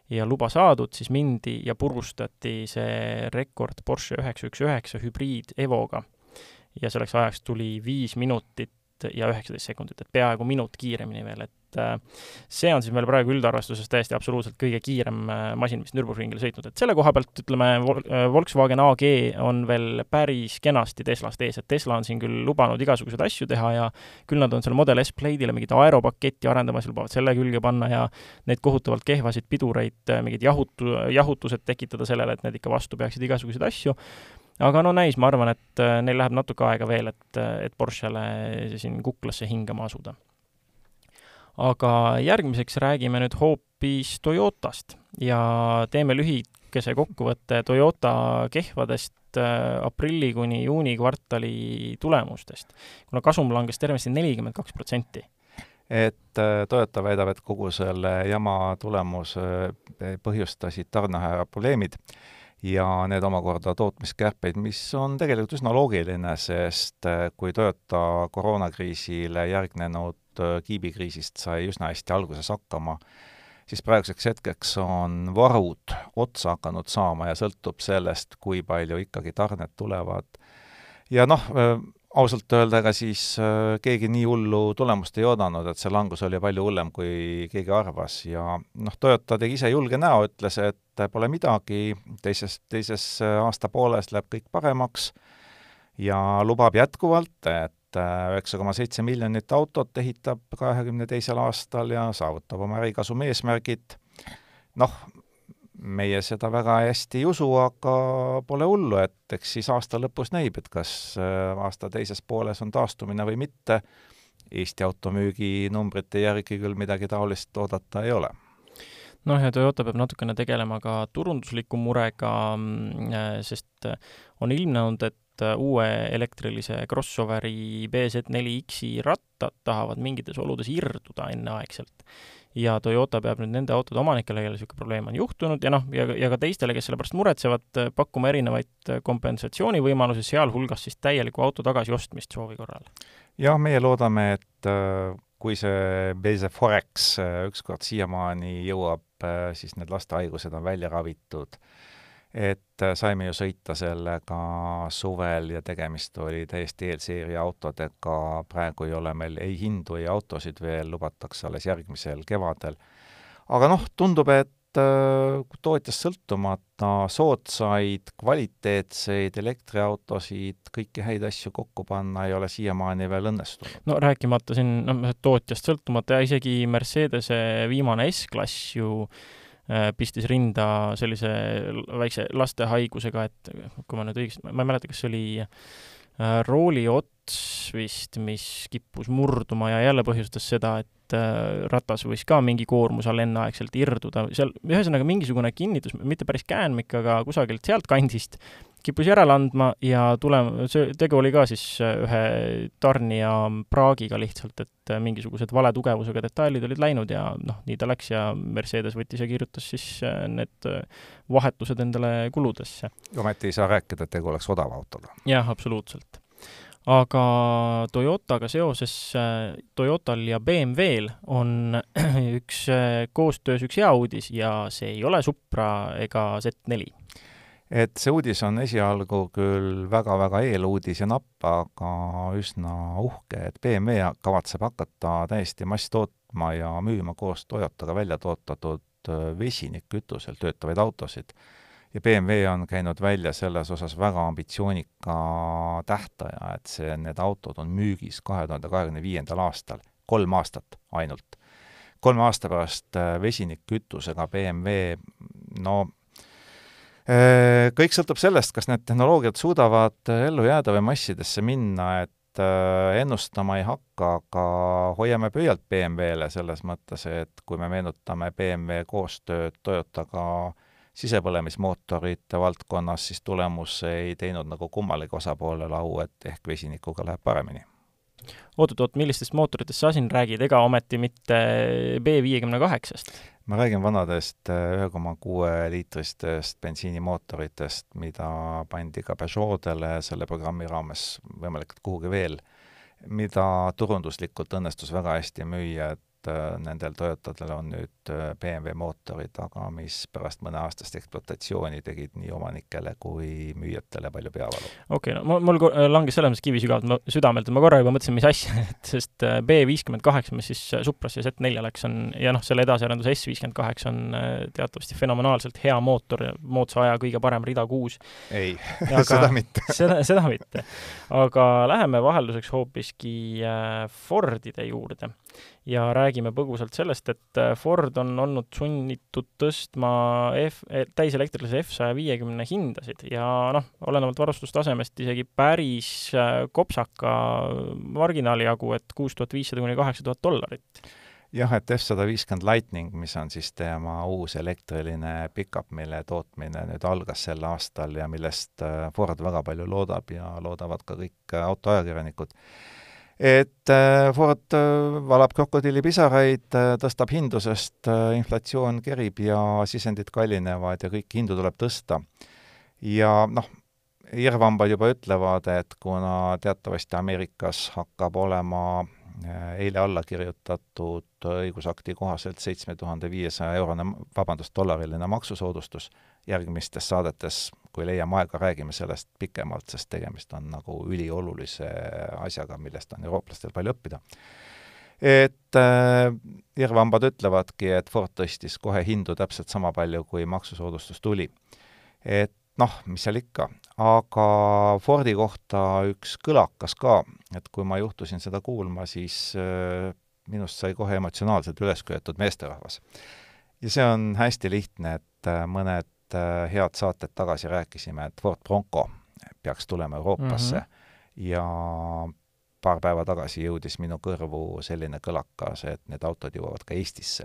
ja luba saadud, siis mindi ja purustati see rekord Porsche üheksa üks üheksa hübriid Evoga. ja selleks ajaks tuli viis minutit ja üheksateist sekundit, et peaaegu minut kiiremini veel, et äh, see on siis meil praegu üldarvestuses täiesti absoluutselt kõige kiirem äh, masin, mis Nürburgringil sõitnud, et selle koha pealt ütleme, äh, Volkswagen AG on veel päris kenasti Teslast ees, et Tesla on siin küll lubanud igasuguseid asju teha ja küll nad on selle Model S Plate'ile mingit aeropaketti arendamas, lubavad selle külge panna ja neid kohutavalt kehvasid pidureid, mingid jahutu-, jahutused tekitada sellele, et need ikka vastu peaksid igasuguseid asju, aga no näis, ma arvan, et äh, neil läheb natuke aega veel, et, et Porschele siin kuklasse hingama asuda. aga järgmiseks räägime nüüd hoopis Toyotast ja teeme lühikese kokkuvõtte Toyota kehvadest äh, aprilli kuni juuni kvartali tulemustest, kuna kasum langes tervenisti nelikümmend kaks protsenti et äh, Toyota väidab, et kogu selle jama tulemus põhjustasid tarneaja probleemid ja need omakorda tootmiskärpeid, mis on tegelikult üsna loogiline, sest äh, kui Toyota koroonakriisile järgnenud äh, kiibikriisist sai üsna hästi alguses hakkama, siis praeguseks hetkeks on varud otsa hakanud saama ja sõltub sellest, kui palju ikkagi tarned tulevad. ja noh, äh, ausalt öelda, ega siis keegi nii hullu tulemust ei oodanud, et see langus oli palju hullem, kui keegi arvas ja noh, Toyota tegi ise julge näo, ütles, et pole midagi, teises, teises äh, aastapooles läheb kõik paremaks ja lubab jätkuvalt, et äh, üheksa koma seitse miljonit autot ehitab kahekümne teisel aastal ja saavutab oma ärikasumi eesmärgid. noh, meie seda väga hästi ei usu, aga pole hullu, et eks siis aasta lõpus näib, et kas äh, aasta teises pooles on taastumine või mitte. Eesti automüügi numbrite järgi küll midagi taolist oodata ei ole noh, ja Toyota peab natukene tegelema ka turundusliku murega, mm, äh, sest äh, on ilmnenud, et uue elektrilise Crossoveri BZ4X-i rattad tahavad mingites oludes irduda enneaegselt ja Toyota peab nüüd nende autode omanikele, kellel niisugune probleem on juhtunud ja noh, ja, ja ka teistele, kes selle pärast muretsevad, pakkuma erinevaid kompensatsioonivõimalusi, sealhulgas siis täielikku auto tagasiostmist soovi korral. jah, meie loodame, et äh, kui see BZ Forex äh, ükskord siiamaani jõuab, äh, siis need lastehaigused on välja ravitud et äh, saime ju sõita sellega suvel ja tegemist oli täiesti eelseeria autodega, praegu ei ole meil ei hindu, ei autosid veel, lubatakse alles järgmisel kevadel. aga noh, tundub, et äh, tootjast sõltumata soodsaid, kvaliteetseid elektriautosid, kõiki häid asju kokku panna ei ole siiamaani veel õnnestunud. no rääkimata siin, noh, tootjast sõltumata ja isegi Mercedese viimane S-klass ju äh, Äh, pistis rinda sellise väikse lastehaigusega, et kui ma nüüd õigesti, ma ei mäleta, kas see oli äh, rooli ots vist, mis kippus murduma ja jälle põhjustas seda, et äh, ratas võis ka mingi koormuse all enneaegselt irduda, seal ühesõnaga mingisugune kinnitus, mitte päris käänmik, aga kusagilt sealtkandist kippus järele andma ja tule-, see, tegu oli ka siis äh, ühe tarnija praagiga lihtsalt, et äh, mingisugused vale tugevusega detailid olid läinud ja noh, nii ta läks ja Mercedes võttis ja kirjutas siis need vahetused endale kuludesse. ometi ei saa rääkida, et tegu oleks odava autoga. jah, absoluutselt aga Toyotaga seoses, Toyotal ja BMW-l on üks koostöös üks hea uudis ja see ei ole Supra ega Z4 et see uudis on esialgu küll väga-väga eeluudis ja napp, aga üsna uhke, et BMW kavatseb hakata täiesti masstootma ja müüma koos Toyotaga välja toodetud äh, vesinikkütusel töötavaid autosid. Ja BMW on käinud välja selles osas väga ambitsioonika tähtaja, et see, need autod on müügis kahe tuhande kahekümne viiendal aastal, kolm aastat ainult. kolme aasta pärast äh, vesinikkütusega BMW, no Äh, kõik sõltub sellest, kas need tehnoloogiad suudavad äh, ellu jääda või massidesse minna, et ennustama ei hakka, aga hoiame pöialt BMW-le selles mõttes, et kui me meenutame BMW koostööd Toyotaga sisepõlemismootorite valdkonnas, siis tulemus ei teinud nagu kummalegi osapoolele au, et ehk vesinikuga läheb paremini oot-oot-oot, millistest mootoritest sa siin räägid, ega ometi mitte B viiekümne kaheksast? ma räägin vanadest äh, ühe koma kuue liitristest bensiinimootoritest, mida pandi ka Peugeot'dele selle programmi raames, võimalik, et kuhugi veel, mida turunduslikult õnnestus väga hästi müüa, et et äh, nendel Toyotadel on nüüd äh, BMW mootorid, aga mis pärast mõneaastast ekspluatatsiooni tegid nii omanikele kui müüjatele palju peavalu. okei okay,, no mul, mul langes selles mõttes kivi sügavalt südamelt, et ma korra juba mõtlesin, mis asja, et sest äh, B viiskümmend kaheksa, mis siis Suprasse ja Z4 läks, on, ja noh, selle edasiarendus S viiskümmend kaheksa on teatavasti fenomenaalselt hea mootor, moodsa aja kõige parem rida kuus. ei seda mitte seda, seda mitte. aga läheme vahelduseks hoopiski Fordide juurde ja räägime põgusalt sellest, et äh, Ford on olnud sunnitud tõstma F, e, täiselektrilise F saja viiekümne hindasid ja noh, olenevalt varustustasemest isegi päris äh, kopsaka marginaali jagu, et kuus tuhat viissada kuni kaheksa tuhat dollarit. Jah, et F-150 Lightning, mis on siis tema uus elektriline pickup, mille tootmine nüüd algas sel aastal ja millest äh, Ford väga palju loodab ja loodavad ka kõik autoajakirjanikud, et äh, Ford äh, valab krokodillipisaraid, äh, tõstab hindu, sest inflatsioon kerib ja sisendid kallinevad ja kõiki hindu tuleb tõsta. ja noh, irvhambad juba ütlevad, et kuna teatavasti Ameerikas hakkab olema eile alla kirjutatud õigusakti kohaselt seitsme tuhande viiesaja eurone, vabandust, dollariline maksusoodustus, järgmistes saadetes, kui leiame aega, räägime sellest pikemalt, sest tegemist on nagu üliolulise asjaga, millest on eurooplastel palju õppida. et äh, irvhambad ütlevadki, et Ford tõstis kohe hindu täpselt sama palju, kui maksusoodustus tuli. et noh, mis seal ikka, aga Fordi kohta üks kõlakas ka, et kui ma juhtusin seda kuulma, siis äh, minust sai kohe emotsionaalselt üles köetud meesterahvas. ja see on hästi lihtne, et äh, mõned äh, head saated tagasi rääkisime, et Ford Bronco peaks tulema Euroopasse mm -hmm. ja paar päeva tagasi jõudis minu kõrvu selline kõlakas, et need autod jõuavad ka Eestisse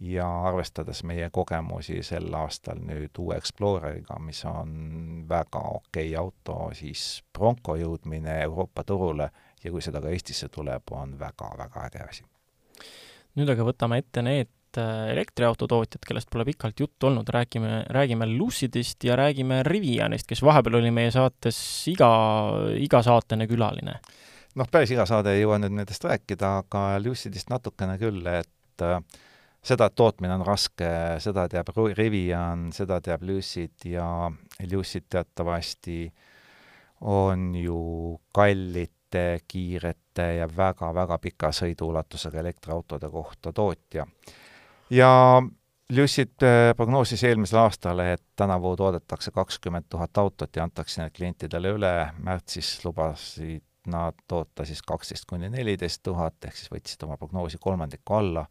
ja arvestades meie kogemusi sel aastal nüüd uue Exploreriga, mis on väga okei okay auto, siis Bronco jõudmine Euroopa turule ja kui seda ka Eestisse tuleb, on väga-väga äge asi. nüüd aga võtame ette need äh, elektriautotootjad, kellest pole pikalt juttu olnud, räägime, räägime Lucidist ja räägime Rivianist, kes vahepeal oli meie saates iga, igasaatene külaline. noh, päris iga saade ei jõua nüüd nendest rääkida, aga Lucidist natukene küll, et äh, seda, et tootmine on raske, seda teab Rivian, seda teab Lucid ja Lucid teatavasti on ju kallite, kiirete ja väga-väga pika sõiduulatusega elektriautode kohta tootja. Ja Lucid äh, prognoosis eelmisel aastal, et tänavu toodetakse kakskümmend tuhat autot ja antakse need klientidele üle, märtsis lubasid nad toota siis kaksteist kuni neliteist tuhat, ehk siis võtsid oma prognoosi kolmandiku alla.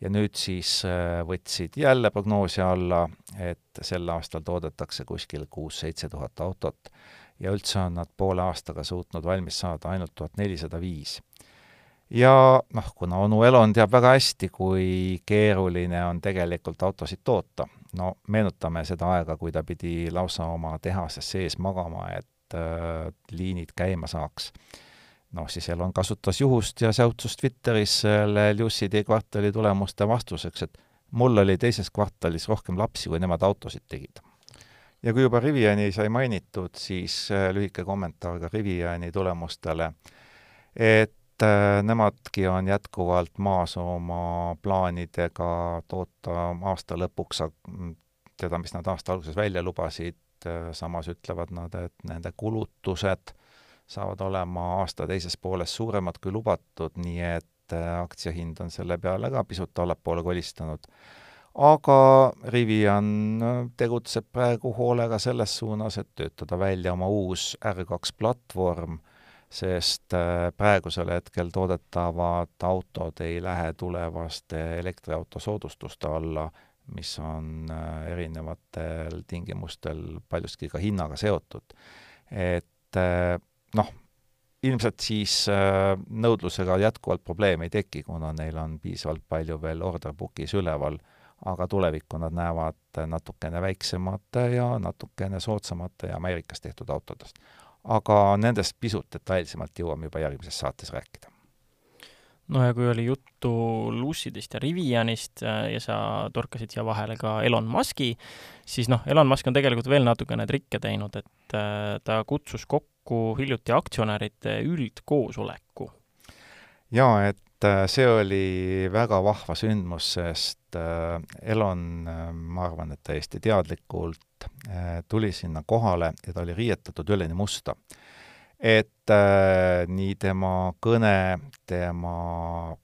Ja nüüd siis äh, võtsid jälle prognoosi alla, et sel aastal toodetakse kuskil kuus-seitse tuhat autot. Ja üldse on nad poole aastaga suutnud valmis saada ainult tuhat nelisada viis. Ja noh, kuna onu Elon teab väga hästi, kui keeruline on tegelikult autosid toota, no meenutame seda aega, kui ta pidi lausa oma tehases sees magama, et äh, liinid käima saaks noh, siis Elon kasutas juhust ja säutsus Twitteris selle Lucidi kvartali tulemuste vastuseks, et mul oli teises kvartalis rohkem lapsi, kui nemad autosid tegid. ja kui juba Riviani sai mainitud, siis äh, lühike kommentaar ka Riviani tulemustele, et nemadki on jätkuvalt maas oma plaanidega toota aasta lõpuks seda, mis nad aasta alguses välja lubasid, äh, samas ütlevad nad, et nende kulutused saavad olema aasta teises pooles suuremad kui lubatud, nii et äh, aktsiahind on selle peale ka pisut allapoole kolistanud. aga Rivian äh, tegutseb praegu hoolega selles suunas, et töötada välja oma uus R2 platvorm, sest äh, praegusel hetkel toodetavad autod ei lähe tulevaste elektriauto soodustuste alla, mis on erinevatel tingimustel paljuski ka hinnaga seotud. et noh, ilmselt siis äh, nõudlusega jätkuvalt probleeme ei teki, kuna neil on piisavalt palju veel order book'is üleval aga tulevikku nad näevad natukene väiksemate ja natukene soodsamate ja Ameerikas tehtud autodest. Aga nendest pisut detailsemalt jõuame juba järgmises saates rääkida no ja kui oli juttu Lucidist ja Rivianist äh, ja sa torkasid siia vahele ka Elon Muski, siis noh, Elon Musk on tegelikult veel natukene trikke teinud, et äh, ta kutsus kokku hiljuti aktsionäride üldkoosoleku. jaa, et äh, see oli väga vahva sündmus, sest Elon, ma arvan, et täiesti teadlikult tuli sinna kohale ja ta oli riietatud üleni musta et äh, nii tema kõne, tema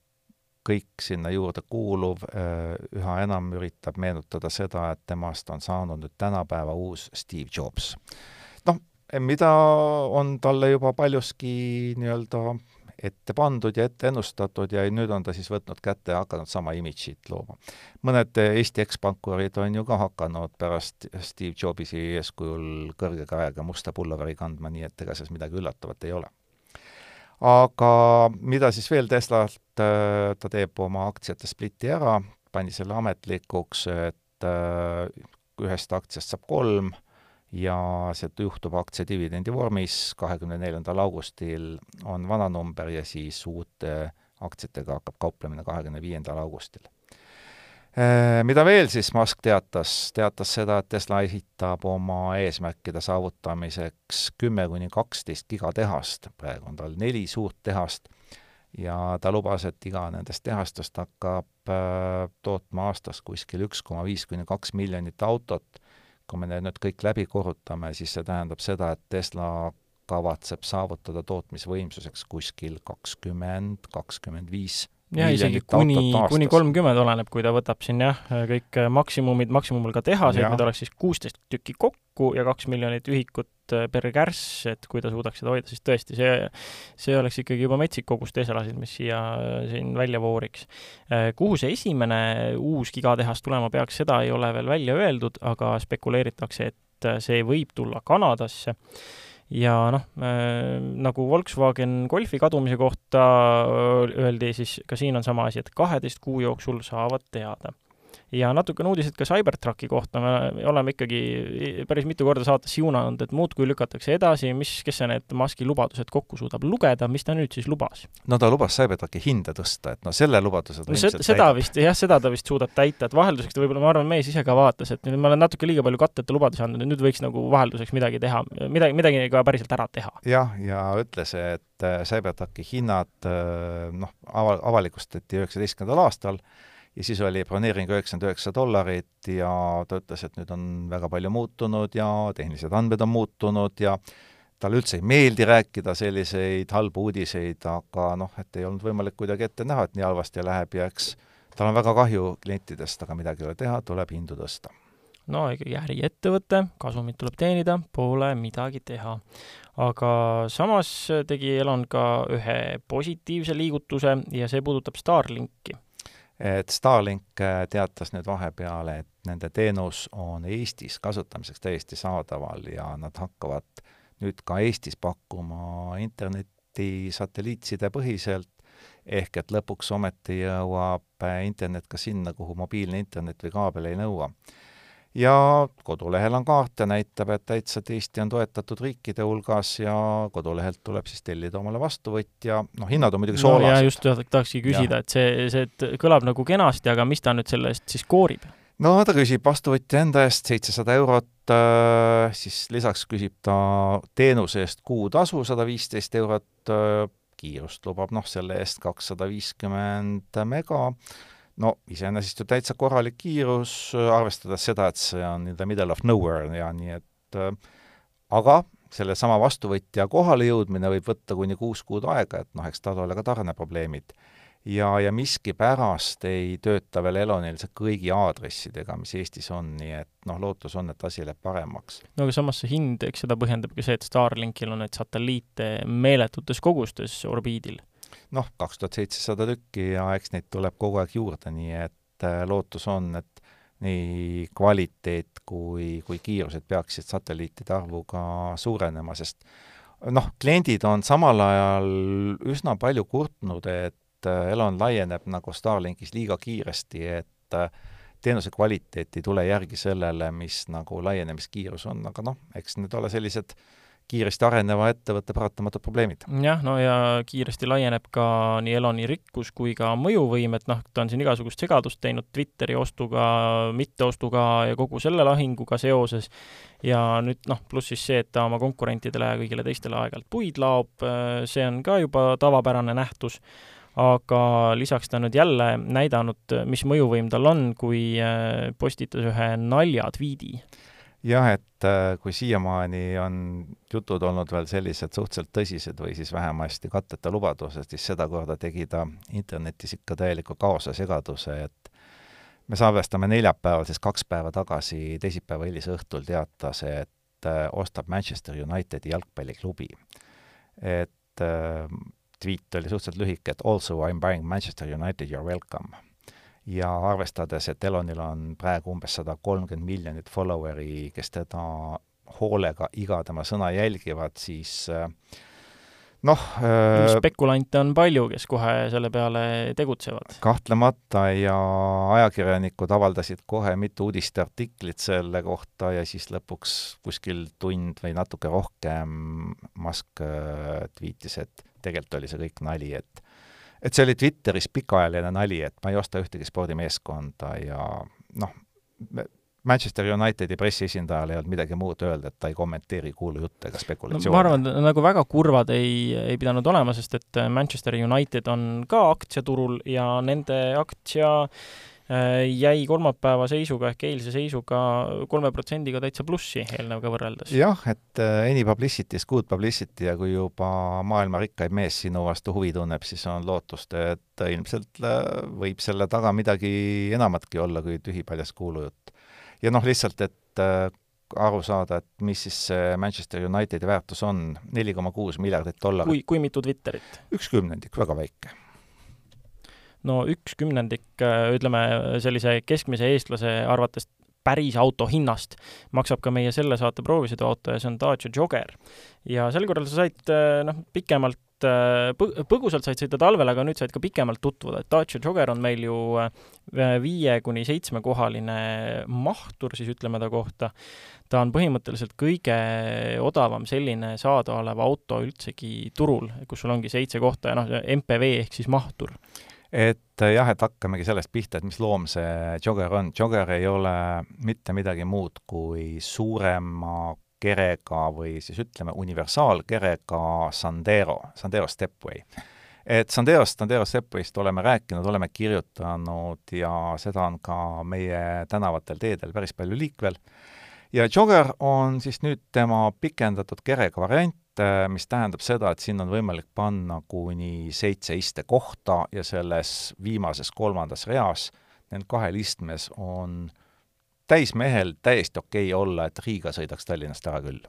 kõik sinna juurde kuuluv äh, üha enam üritab meenutada seda, et temast on saanud nüüd tänapäeva uus Steve Jobs. noh, mida on talle juba paljuski nii-öelda ette pandud ja ette ennustatud ja nüüd on ta siis võtnud kätte ja hakanud sama imidžit looma. mõned Eesti ekspankurid on ju ka hakanud pärast Steve Jobsi eeskujul kõrge käega musta pulloveri kandma, nii et ega selles midagi üllatavat ei ole. aga mida siis veel Teslalt, äh, ta teeb oma aktsiate spliti ära, pani selle ametlikuks, et äh, ühest aktsiast saab kolm ja see juhtub aktsiadividendi vormis, kahekümne neljandal augustil on vana number ja siis uute aktsiatega hakkab kauplemine kahekümne viiendal augustil. Äh, mida veel siis Musk teatas, teatas seda, et Tesla esitab oma eesmärkide saavutamiseks kümme kuni kaksteist gigatehast, praegu on tal neli suurt tehast, ja ta lubas, et iga nendest tehastest hakkab äh, tootma aastas kuskil üks koma viis kuni kaks miljonit autot kui me need nüüd kõik läbi korrutame, siis see tähendab seda, et Tesla kavatseb saavutada tootmisvõimsuseks kuskil kakskümmend, kakskümmend viis jah, isegi kuni, kuni kolmkümmend oleneb, kui ta võtab siin jah, kõik maksimumid, maksimumul ka tehaseid, need oleks siis kuusteist tükki kokku ja kaks miljonit ühikut äh, per kärss, et kui ta suudaks seda hoida, siis tõesti, see, see oleks ikkagi juba metsik kogus Teslasid, mis siia siin välja vooriks. Äh, kuhu see esimene uus gigatehas tulema peaks, seda ei ole veel välja öeldud, aga spekuleeritakse, et see võib tulla Kanadasse ja noh äh,, nagu Volkswagen Golfi kadumise kohta öeldi, siis ka siin on sama asi, et kaheteist kuu jooksul saavad teada ja natukene uudiseid ka Cybertrucki kohta, me oleme ikkagi päris mitu korda saates siunanud, et muudkui lükatakse edasi, mis, kes see need Muski lubadused kokku suudab lugeda, mis ta nüüd siis lubas? no ta lubas Cybertrucki hinda tõsta, et noh, selle lubaduse ta no, seda täidab. vist, jah, seda ta vist suudab täita, et vahelduseks ta võib-olla, ma arvan, mees ise ka vaatas, et ma olen natuke liiga palju katteta lubadusi andnud, et nüüd võiks nagu vahelduseks midagi teha, midagi, midagi ka päriselt ära teha. jah, ja ütles, et äh, Cybertrucki hinnad äh, noh, ava-, avalikustati üheksateistkümnendal aastal, ja siis oli broneering üheksakümmend üheksa dollarit ja ta ütles, et nüüd on väga palju muutunud ja tehnilised andmed on muutunud ja talle üldse ei meeldi rääkida selliseid halbu uudiseid, aga noh, et ei olnud võimalik kuidagi ette näha, et nii halvasti läheb ja eks tal on väga kahju klientidest, aga midagi ei ole teha, tuleb hindu tõsta. no ikkagi äriettevõte, kasumit tuleb teenida, pole midagi teha. aga samas tegi Elon ka ühe positiivse liigutuse ja see puudutab Starlinki et Starlink äh, teatas nüüd vahepeal, et nende teenus on Eestis kasutamiseks täiesti saadaval ja nad hakkavad nüüd ka Eestis pakkuma internetti satelliitside põhiselt, ehk et lõpuks ometi jõuab äh, internet ka sinna, kuhu mobiilne internet või kaabel ei nõua ja kodulehel on kaart ja näitab, et täitsa Eesti on toetatud riikide hulgas ja kodulehelt tuleb siis tellida omale vastuvõtja, noh, hinnad on muidugi soolased no,. just tahakski küsida, et see, see et kõlab nagu kenasti, aga mis ta nüüd selle eest siis koorib? no ta küsib vastuvõtja enda eest seitsesada eurot, äh, siis lisaks küsib ta teenuse eest kuutasu sada viisteist eurot, äh, kiirust lubab noh, selle eest kakssada viiskümmend mega no iseenesest ju täitsa korralik kiirus, arvestades seda, et see on in the middle of nowhere ja nii et äh, aga sellesama vastuvõtja kohale jõudmine võib võtta kuni kuus kuud aega, et noh, eks tal ole ka tarneprobleemid. ja, ja miskipärast ei tööta veel Elonil see kõigi aadressidega, mis Eestis on, nii et noh, lootus on, et asi läheb paremaks. no aga samas see hind, eks seda põhjendab ka see, et Starlinkil on neid satelliite meeletutes kogustes orbiidil noh, kaks tuhat seitsesada tükki ja eks neid tuleb kogu aeg juurde, nii et äh, lootus on, et nii kvaliteet kui, kui kiirused peaksid satelliitide arvuga suurenema, sest noh, kliendid on samal ajal üsna palju kurtnud, et äh, Elon laieneb nagu Starlinkis liiga kiiresti, et äh, teenuse kvaliteet ei tule järgi sellele, mis nagu laienemiskiirus on, aga noh, eks need ole sellised kiiresti areneva ettevõtte paratamatud probleemid. jah, no ja kiiresti laieneb ka nii Eloni rikkus kui ka mõjuvõim, et noh, ta on siin igasugust segadust teinud Twitteri ostuga, mitteostuga ja kogu selle lahinguga seoses, ja nüüd noh, pluss siis see, et ta oma konkurentidele ja kõigile teistele aeg-ajalt puid laob, see on ka juba tavapärane nähtus aga lisaks ta nüüd jälle näidanud, mis mõjuvõim tal on, kui äh, postitas ühe naljatviidi. Jah, et äh, kui siiamaani on jutud olnud veel sellised suhteliselt tõsised või siis vähemasti katteta lubadused, siis sedakorda tegi ta internetis ikka täieliku kaose segaduse, et me salvestame neljapäeval, siis kaks päeva tagasi, teisipäeva hilisõhtul teatas, et äh, ostab Manchester Unitedi jalgpalliklubi. et tweet oli suhteliselt lühike, et also I m buying Manchester United, you are welcome. Ja arvestades, et Elonil on praegu umbes sada kolmkümmend miljonit follower'i, kes teda hoolega iga tema sõna jälgivad, siis äh, noh äh, spekulante on palju, kes kohe selle peale tegutsevad. kahtlemata ja ajakirjanikud avaldasid kohe mitu uudisteartiklit selle kohta ja siis lõpuks kuskil tund või natuke rohkem Musk äh, tweetis, et tegelikult oli see kõik nali, et et see oli Twitteris pikaajaline nali, et ma ei osta ühtegi spordimeeskonda ja noh, Manchester Unitedi pressiesindajal ei olnud midagi muud öelda, et ta ei kommenteeri kuulujutte ega spekulatsioone no,. ma arvan, et nagu väga kurvad ei, ei pidanud olema, sest et Manchester United on ka aktsiaturul ja nende aktsia äh, jäi kolmapäeva seisuga ehk eilse seisuga kolme protsendiga täitsa plussi eelnevaga võrreldes. jah, et äh, any publicity is good publicity ja kui juba maailma rikkaim mees sinu vastu huvi tunneb, siis on lootust, et ilmselt äh, võib selle taga midagi enamatki olla kui tühipaljas kuulujutt ja noh, lihtsalt, et äh, aru saada, et mis siis see Manchester Unitedi väärtus on, neli koma kuus miljardit dollarit. kui, kui mitu Twitterit? üks kümnendik, väga väike. No üks kümnendik, äh, ütleme, sellise keskmise eestlase arvates päris auto hinnast maksab ka meie selle saate proovisõiduauto ja see on Dacia Jogger. ja sel korral sa said äh, noh, pikemalt Äh, põgusalt said sõita talvel, aga nüüd said ka pikemalt tutvuda, et Dacia Jogger on meil ju viie kuni seitsmekohaline mahtur, siis ütleme ta kohta. ta on põhimõtteliselt kõige odavam selline saadaolev auto üldsegi turul, kus sul ongi seitse kohta ja noh, MPV ehk siis mahtur et äh, jah, et hakkamegi sellest pihta, et mis loom see Jogger on. Jogger ei ole mitte midagi muud kui suurema kerega või siis ütleme, universaalkerega Sandero, Sandero Stepway. et Sanderost, Sandero Stepwayst oleme rääkinud, oleme kirjutanud ja seda on ka meie tänavatel, teedel päris palju liikvel. ja Jogger on siis nüüd tema pikendatud kerega variant, mis tähendab seda, et sinna on võimalik panna kuni seitse istekohta ja selles viimases kolmandas reas, nendel kahel istmes on äh, täismehel täiesti okei okay olla, et Riiga sõidaks Tallinnast ära küll.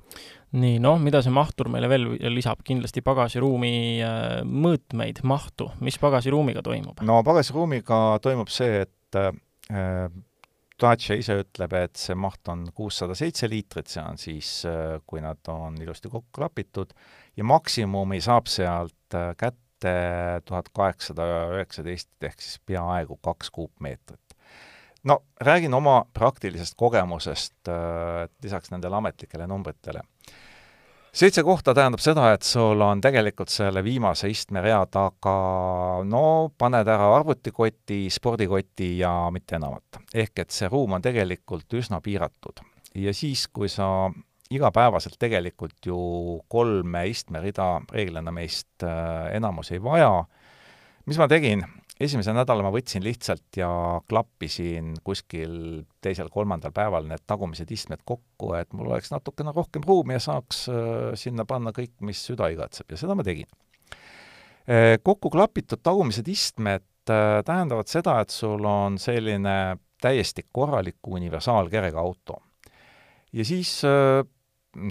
nii, noh, mida see mahtur meile veel lisab, kindlasti pagasiruumi äh, mõõtmeid, mahtu, mis pagasiruumiga toimub? no pagasiruumiga toimub see, et äh, Dacia ise ütleb, et see maht on kuussada seitse liitrit, see on siis, äh, kui nad on ilusti kokku klapitud, ja maksimumi saab sealt äh, kätte tuhat kaheksasada üheksateist ehk siis peaaegu kaks kuupmeetrit no räägin oma praktilisest kogemusest äh, lisaks nendele ametlikele numbritele. Seitse kohta tähendab seda, et sul on tegelikult selle viimase istmerea taga no paned ära arvutikoti, spordikoti ja mitte enamat. ehk et see ruum on tegelikult üsna piiratud. ja siis, kui sa igapäevaselt tegelikult ju kolme istmerida reeglina meist äh, enamus ei vaja, mis ma tegin, esimese nädala ma võtsin lihtsalt ja klappisin kuskil teisel-kolmandal päeval need tagumised istmed kokku, et mul oleks natukene rohkem ruumi ja saaks äh, sinna panna kõik, mis süda igatseb ja seda ma tegin. Äh, kokku klapitud tagumised istmed äh, tähendavad seda, et sul on selline täiesti korralik universaalkerega auto. ja siis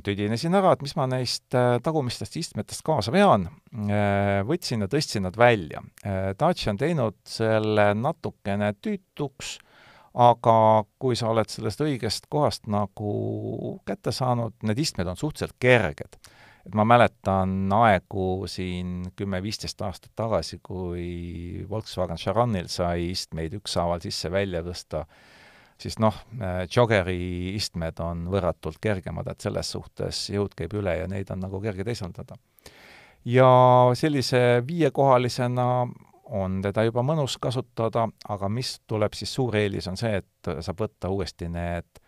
tüdinesin ära, et mis ma neist äh, tagumistest istmetest kaasa vean, äh, võtsin ja tõstsin nad välja. Äh, Dacia on teinud selle natukene tüütuks, aga kui sa oled sellest õigest kohast nagu kätte saanud, need istmed on suhteliselt kerged. et ma mäletan aegu siin kümme-viisteist aastat tagasi, kui Volkswagen Charanil sai istmeid ükshaaval sisse-välja tõsta, siis noh, joggeri istmed on võrratult kergemad, et selles suhtes jõud käib üle ja neid on nagu kerge teisaldada. ja sellise viiekohalisena on teda juba mõnus kasutada, aga mis tuleb siis suur eelis, on see, et saab võtta uuesti need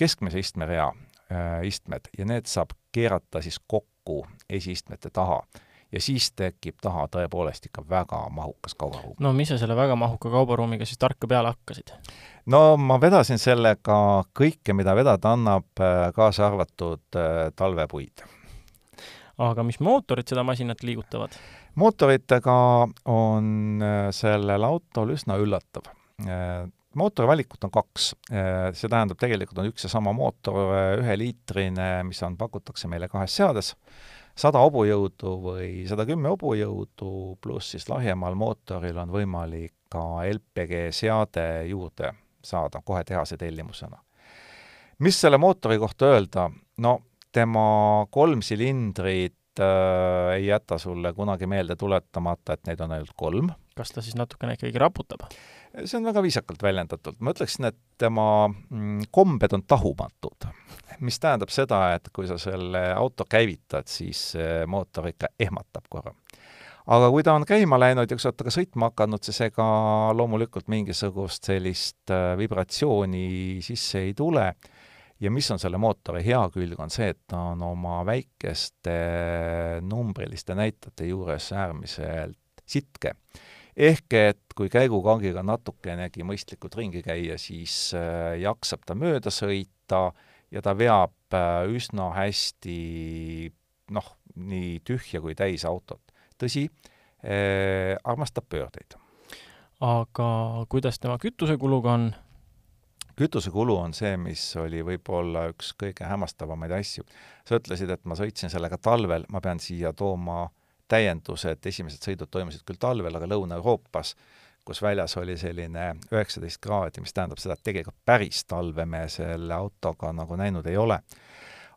keskmise istmerea äh, istmed ja need saab keerata siis kokku esiistmete taha. Ja siis tekib taha tõepoolest ikka väga mahukas kaubaruum. no mis sa selle väga mahuka kaubaruumiga siis tarka peale hakkasid? no ma vedasin sellega kõike, mida vedada annab, äh, kaasa arvatud äh, talvepuid. aga mis mootorid seda masinat liigutavad? mootoritega on äh, sellel autol üsna üllatav. Äh, mootori valikut on kaks. See tähendab, tegelikult on üks ja sama mootor, üheliitrine, mis on, pakutakse meile kahes seades, sada hobujõudu või sada kümme hobujõudu, pluss siis lahjemal mootoril on võimalik ka LPG seade juurde saada kohe tehase tellimusena. mis selle mootori kohta öelda, no tema kolm silindrit äh, ei jäta sulle kunagi meelde tuletamata, et neid on ainult kolm. kas ta siis natukene ikkagi raputab? See on väga viisakalt väljendatud. ma ütleksin, et tema mm, kombed on tahumatud, mis tähendab seda, et kui sa selle auto käivitad, siis mootor ikka ehmatab korra aga kui ta on käima läinud ja kui sa oled temaga sõitma hakanud, siis ega loomulikult mingisugust sellist äh, vibratsiooni sisse ei tule ja mis on selle mootori hea külg, on see, et ta on oma väikeste numbriliste näitajate juures äärmiselt sitke. Ehk et kui käigukangiga natukenegi mõistlikult ringi käia, siis äh, jaksab ta mööda sõita ja ta veab äh, üsna hästi noh, nii tühja kui täis autot. tõsi äh,, armastab pöördeid. aga kuidas tema kütusekuluga on? kütusekulu on see, mis oli võib-olla üks kõige hämmastavamaid asju. sa ütlesid, et ma sõitsin sellega talvel, ma pean siia tooma täienduse, et esimesed sõidud toimusid küll talvel, aga Lõuna-Euroopas, kus väljas oli selline üheksateist kraadi, mis tähendab seda, et tegelikult päris talve me selle autoga nagu näinud ei ole.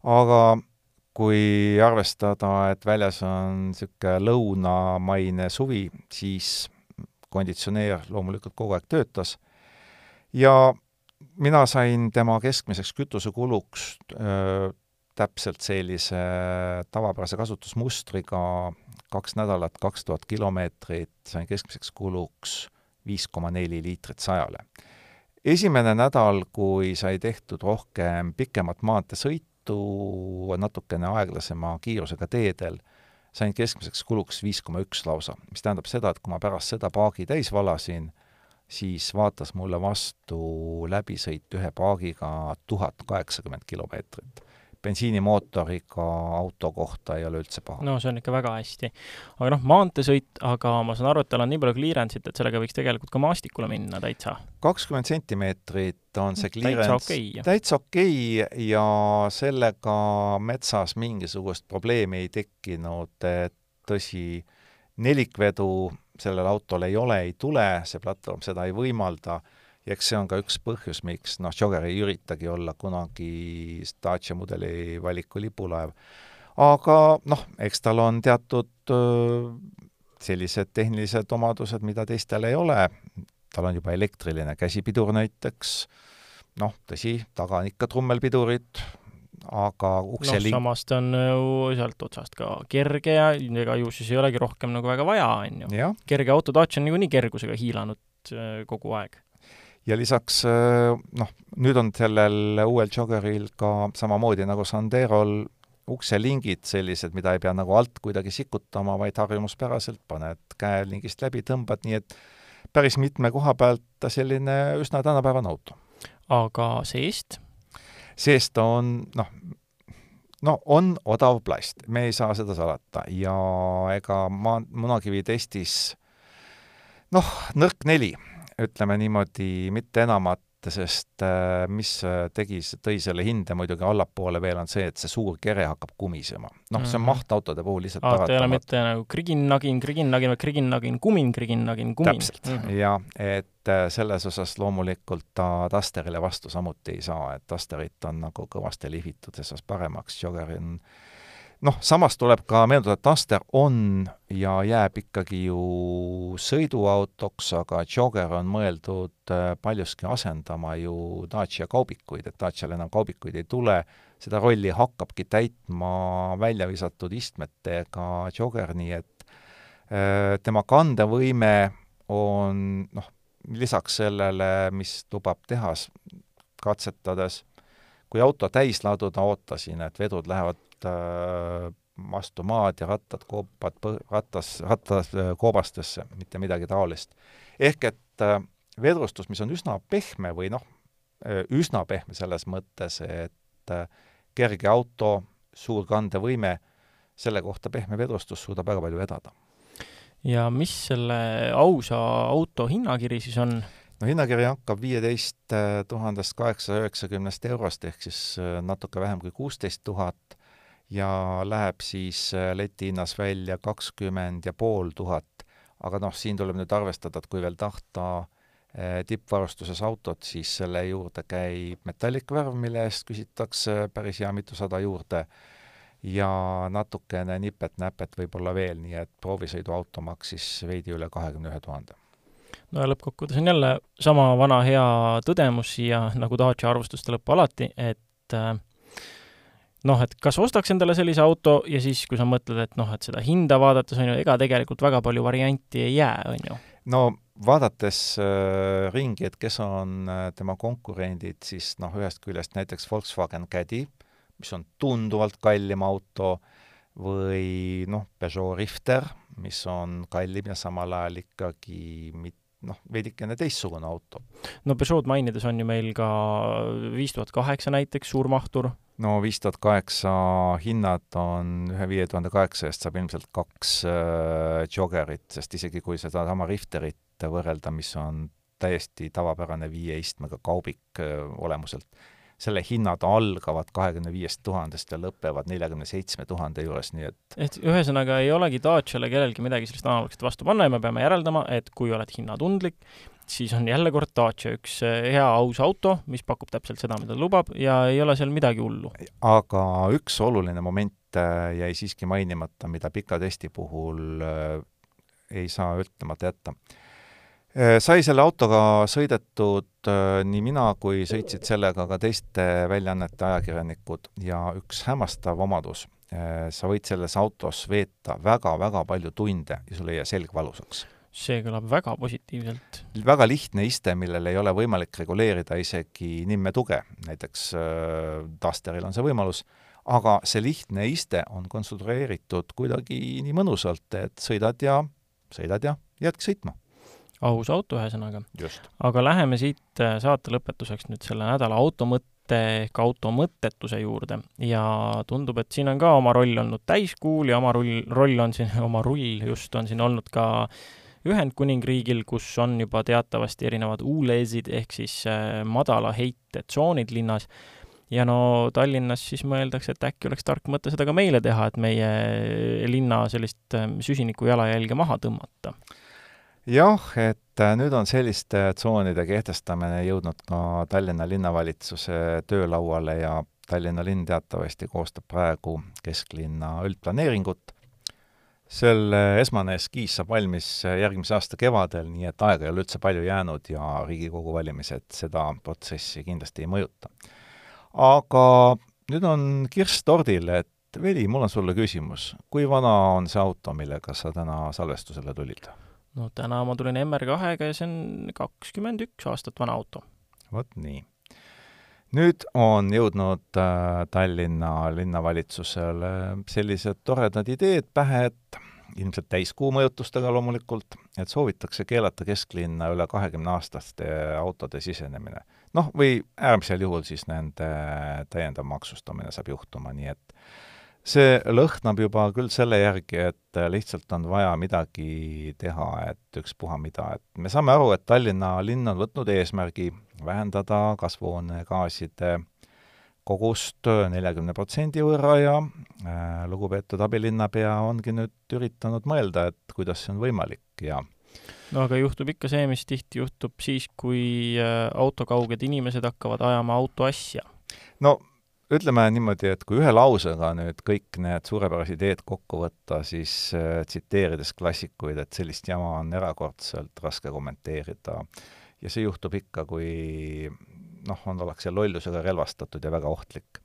aga kui arvestada, et väljas on niisugune lõunamaine suvi, siis konditsioneer loomulikult kogu aeg töötas ja mina sain tema keskmiseks kütusekuluks öö, täpselt sellise tavapärase kasutusmustriga kaks nädalat, kaks tuhat kilomeetrit, sain keskmiseks kuluks viis koma neli liitrit sajale. esimene nädal, kui sai tehtud rohkem pikemat maanteesõitu, natukene aeglasema kiirusega teedel, sain keskmiseks kuluks viis koma üks lausa, mis tähendab seda, et kui ma pärast seda paagi täis valasin, siis vaatas mulle vastu läbisõit ühe paagiga tuhat kaheksakümmend kilomeetrit. Bensiinimootoriga auto kohta ei ole üldse paha. no see on ikka väga hästi. aga noh, maanteesõit, aga ma saan aru, et tal on nii palju clearance'it, et sellega võiks tegelikult ka maastikule minna täitsa? kakskümmend sentimeetrit on see clearance täitsa okei okay,, täitsa okei okay ja sellega metsas mingisugust probleemi ei tekkinud, et tõsi, nelikvedu sellel autol ei ole, ei tule, see platvorm seda ei võimalda ja eks see on ka üks põhjus, miks noh, Jogger ei üritagi olla kunagi Dacia mudeli valiku lipulaev. aga noh, eks tal on teatud sellised tehnilised omadused, mida teistel ei ole, tal on juba elektriline käsipidur näiteks, noh, tõsi, taga on ikka trummelpidurid, aga ukse noh, samas ta on ju sealt otsast ka kerge ja ega ju siis ei olegi rohkem nagu väga vaja, on ju. kerge auto Dacia on niikuinii kergusega hiilanud kogu aeg. Ja lisaks äh, noh, nüüd on sellel uuel Joggeril ka samamoodi nagu Sanderol ukselingid sellised, mida ei pea nagu alt kuidagi sikutama, vaid harjumuspäraselt paned käe lingist läbi, tõmbad, nii et päris mitme koha pealt selline üsna tänapäevane auto. aga seest seest on noh, no on odav plast, me ei saa seda salata ja ega ma munakivi testis noh, nõrk neli, ütleme niimoodi, mitte enamat, sest äh, mis äh, tegi, tõi selle hinde muidugi allapoole veel, on see, et see suur kere hakkab kumisema. noh, see on mhm. mahtautode puhul lihtsalt paratamatu. ta ei ole mitte nagu krigin-nagin, krigin-nagin, vaid krigin-nagin, kumin, krigin-nagin, kumin. täpselt mm, -hmm. ja et äh, selles osas loomulikult ta Dusterile vastu samuti ei saa, et Dusterit on nagu kõvasti lihvitud selles osas paremaks, Jogger on noh, samas tuleb ka meenutada, et Duster on ja jääb ikkagi ju sõiduautoks, aga Jogger on mõeldud äh, paljuski asendama ju Dacia kaubikuid, et Dacial enam kaubikuid ei tule, seda rolli hakkabki täitma välja visatud istmetega Jogger, nii et äh, tema kandevõime on noh, lisaks sellele, mis lubab tehas katsetades, kui auto täis laduda, ootasin, et vedud lähevad äh, vastu maad ja rattad koopad ratas, ratas äh, koobastesse, mitte midagi taolist. ehk et äh, vedrustus, mis on üsna pehme või noh, üsna pehme selles mõttes, et kerge auto, suur kandevõime, selle kohta pehme vedrustus suudab väga palju vedada. ja mis selle ausa auto hinnakiri siis on? no hinnakiri hakkab viieteist tuhandest kaheksasaja üheksakümnest eurost ehk siis natuke vähem kui kuusteist tuhat ja läheb siis äh, leti hinnas välja kakskümmend ja pool tuhat. aga noh, siin tuleb nüüd arvestada, et kui veel tahta äh, tippvarustuses autot, siis selle juurde käib metallikvärv, mille eest küsitakse päris hea mitusada juurde ja natukene nipet-näpet võib-olla veel, nii et proovisõiduauto maksis veidi üle kahekümne ühe tuhande no ja lõppkokkuvõttes on jälle sama vana hea tõdemus siia, nagu Dacia arvustuste lõppu alati, et äh, noh, et kas ostaks endale sellise auto ja siis, kui sa mõtled, et noh, et seda hinda vaadates on ju, ega tegelikult väga palju varianti ei jää, on ju. no vaadates äh, ringi, et kes on äh, tema konkurendid, siis noh, ühest küljest näiteks Volkswagen Caddy, mis on tunduvalt kallim auto, või noh, Peugeot Rifter, mis on kallim ja samal ajal ikkagi mit-, noh, veidikene teistsugune auto. no Peugeot mainides on ju meil ka viis tuhat kaheksa näiteks, suurmahtur, no viis tuhat kaheksa hinnad on ühe viie tuhande kaheksa eest saab ilmselt kaks äh, joggerit, sest isegi kui sedasama Rifterit võrrelda, mis on täiesti tavapärane viie istmega kaubik äh, olemuselt, selle hinnad algavad kahekümne viiest tuhandest ja lõpevad neljakümne seitsme tuhande juures, nii et et ühesõnaga ei olegi Daciale kellelgi midagi sellist analoogset vastu panna ja me peame järeldama, et kui oled hinnatundlik, siis on jälle kord Dacia üks eh, hea aus auto, mis pakub täpselt seda, mida lubab ja ei ole seal midagi hullu. aga üks oluline moment eh, jäi siiski mainimata, mida pika testi puhul eh, ei saa ütlemata jätta. Sai selle autoga sõidetud nii mina kui sõitsid sellega ka teiste väljaannete ajakirjanikud ja üks hämmastav omadus, sa võid selles autos veeta väga-väga palju tunde ja sul ei jää selg valusaks see kõlab väga positiivselt. väga lihtne iste, millel ei ole võimalik reguleerida isegi nimmetuge, näiteks äh, Dusteril on see võimalus, aga see lihtne iste on konstrueeritud kuidagi nii mõnusalt, et sõidad ja, sõidad ja jäädki sõitma. Aus auto, ühesõnaga. aga läheme siit äh, saate lõpetuseks nüüd selle nädala automõtte ehk auto mõttetuse juurde ja tundub, et siin on ka oma roll olnud täiskuul ja oma rull, roll on siin, oma rull just, on siin olnud ka Ühendkuningriigil, kus on juba teatavasti erinevad ULEZ-id ehk siis äh, madala heite tsoonid linnas, ja no Tallinnas siis mõeldakse, et äkki oleks tark mõte seda ka meile teha, et meie linna sellist äh, süsiniku jalajälge maha tõmmata. Jah, et äh, nüüd on selliste tsoonide kehtestamine jõudnud ka Tallinna linnavalitsuse töölauale ja Tallinna linn teatavasti koostab praegu kesklinna üldplaneeringut selle esmane eskiis saab valmis järgmise aasta kevadel, nii et aega ei ole üldse palju jäänud ja Riigikogu valimised seda protsessi kindlasti ei mõjuta. aga nüüd on kirss tordil, et Veli, mul on sulle küsimus. kui vana on see auto, millega sa täna salvestusele tulid? No täna ma tulin MR2-ga ja see on kakskümmend üks aastat vana auto. vot nii. nüüd on jõudnud äh, Tallinna linnavalitsusele sellised toredad ideed pähe, et ilmselt täiskuu mõjutustega loomulikult, et soovitakse keelata kesklinna üle kahekümneaastaste autode sisenemine. noh, või äärmisel juhul siis nende täiendav maksustamine saab juhtuma, nii et see lõhnab juba küll selle järgi, et lihtsalt on vaja midagi teha, et ükspuha mida, et me saame aru, et Tallinna linn on võtnud eesmärgi vähendada kasvuhoonegaaside kogust neljakümne protsendi võrra ja äh, lugupeetud abilinnapea ongi nüüd üritanud mõelda, et kuidas see on võimalik ja no aga juhtub ikka see, mis tihti juhtub siis, kui äh, autokauged inimesed hakkavad ajama autoasja. no ütleme niimoodi, et kui ühe lausega nüüd kõik need suurepärased ideed kokku võtta, siis äh, tsiteerides klassikuid, et sellist jama on erakordselt raske kommenteerida. ja see juhtub ikka, kui noh, on, ollakse lollusega relvastatud ja väga ohtlik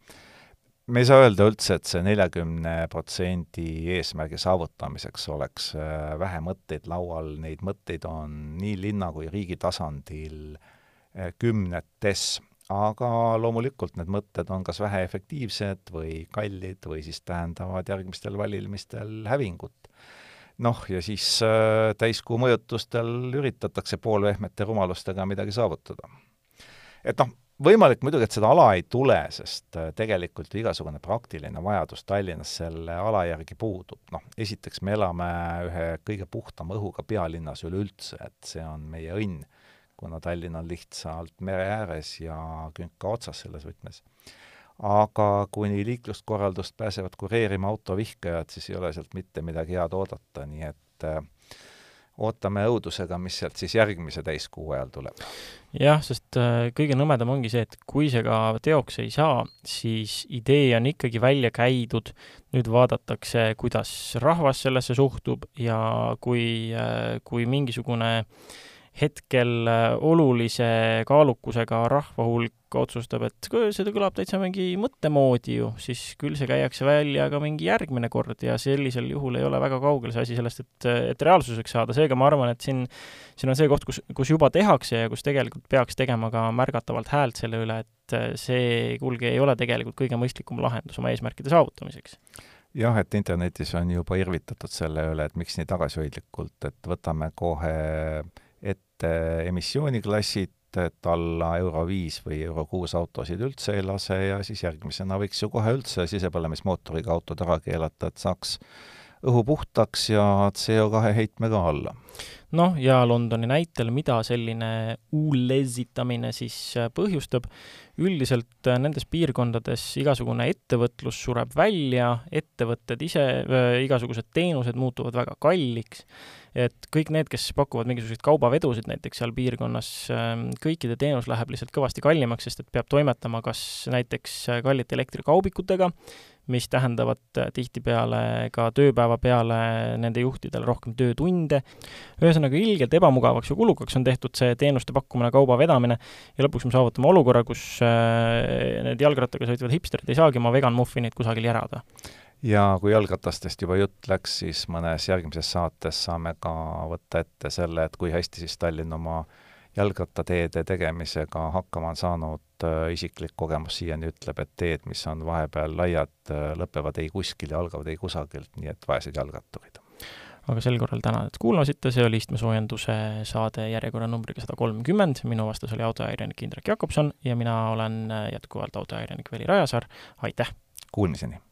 me ei saa öelda üldse, et see neljakümne protsendi eesmärgi saavutamiseks oleks äh, vähe mõtteid laual, neid mõtteid on nii linna kui riigi tasandil äh, kümnetes, aga loomulikult need mõtted on kas väheefektiivsed või kallid või siis tähendavad järgmistel valimistel hävingut. noh, ja siis äh, täiskuu mõjutustel üritatakse poolvehmete rumalustega midagi saavutada. et noh, võimalik muidugi, et seda ala ei tule, sest äh, tegelikult igasugune praktiline vajadus Tallinnas selle ala järgi puudub. noh, esiteks me elame ühe kõige puhtama õhuga pealinnas üleüldse, et see on meie õnn, kuna Tallinn on lihtsalt mere ääres ja künka otsas selles võtmes. aga kuni liikluskorraldust pääsevad kureerima autovihkajad, siis ei ole sealt mitte midagi head oodata, nii et äh, ootame õudusega, mis sealt siis järgmise täiskuu ajal tuleb. jah, sest äh, kõige nõmedam ongi see, et kui see ka teoks ei saa, siis idee on ikkagi välja käidud, nüüd vaadatakse, kuidas rahvas sellesse suhtub ja kui, äh, kui mingisugune äh, hetkel äh, olulise kaalukusega rahva hulk otsustab, et seda kõlab täitsa mingi mõtte moodi ju, siis küll see käiakse välja ka mingi järgmine kord ja sellisel juhul ei ole väga kaugel see asi sellest, et, et reaalsuseks saada, seega ma arvan, et siin, siin on see koht, kus, kus juba tehakse ja kus tegelikult peaks tegema ka märgatavalt häält selle üle, et äh, see, kuulge, ei ole tegelikult kõige mõistlikum lahendus oma eesmärkide saavutamiseks. Jah, et internetis on juba irvitatud selle üle, et miks nii tagasihoidlikult, et võtame kohe ette emissiooniklassid, et alla euro viis või euro kuus autosid üldse ei lase ja siis järgmisena võiks ju kohe üldse sisepõlemismootoriga autod ära keelata, et saaks õhu puhtaks ja CO2 heitme ka alla. noh, ja Londoni näitel, mida selline uulesitamine siis põhjustab, üldiselt äh, nendes piirkondades igasugune ettevõtlus sureb välja, ettevõtted ise, äh, igasugused teenused muutuvad väga kalliks et kõik need, kes pakuvad mingisuguseid kaubavedusid näiteks seal piirkonnas, ähm, kõikide teenus läheb lihtsalt kõvasti kallimaks, sest et peab toimetama kas näiteks äh, kallite elektrikaubikutega, mis tähendavad äh, tihtipeale ka tööpäeva peale nende juhtidele rohkem töötunde. ühesõnaga, ilgelt ebamugavaks ja kulukaks on tehtud see teenuste pakkumine, kauba vedamine ja lõpuks me saavutame olukorra, kus äh, need jalgrattaga sõitvad hipsterid ei saagi oma vegan muffinit kusagil järada ja kui jalgratastest juba jutt läks, siis mõnes järgmises saates saame ka võtta ette selle, et kui hästi siis Tallinn oma jalgrattateede tegemisega hakkama saanud, äh, isiklik kogemus siiani ütleb, et teed, mis on vahepeal laiad, äh, lõpevad ei kuskil ja algavad ei kusagilt, nii et vaesed jalgratturid. aga sel korral tänan, et kuulasite, see oli istmesoojenduse saade järjekorranumbriga sada kolmkümmend, minu vastas oli autoajakirjanik Indrek Jakobson ja mina olen jätkuvalt autoajakirjanik Veli Rajasaar, aitäh! Kuulmiseni!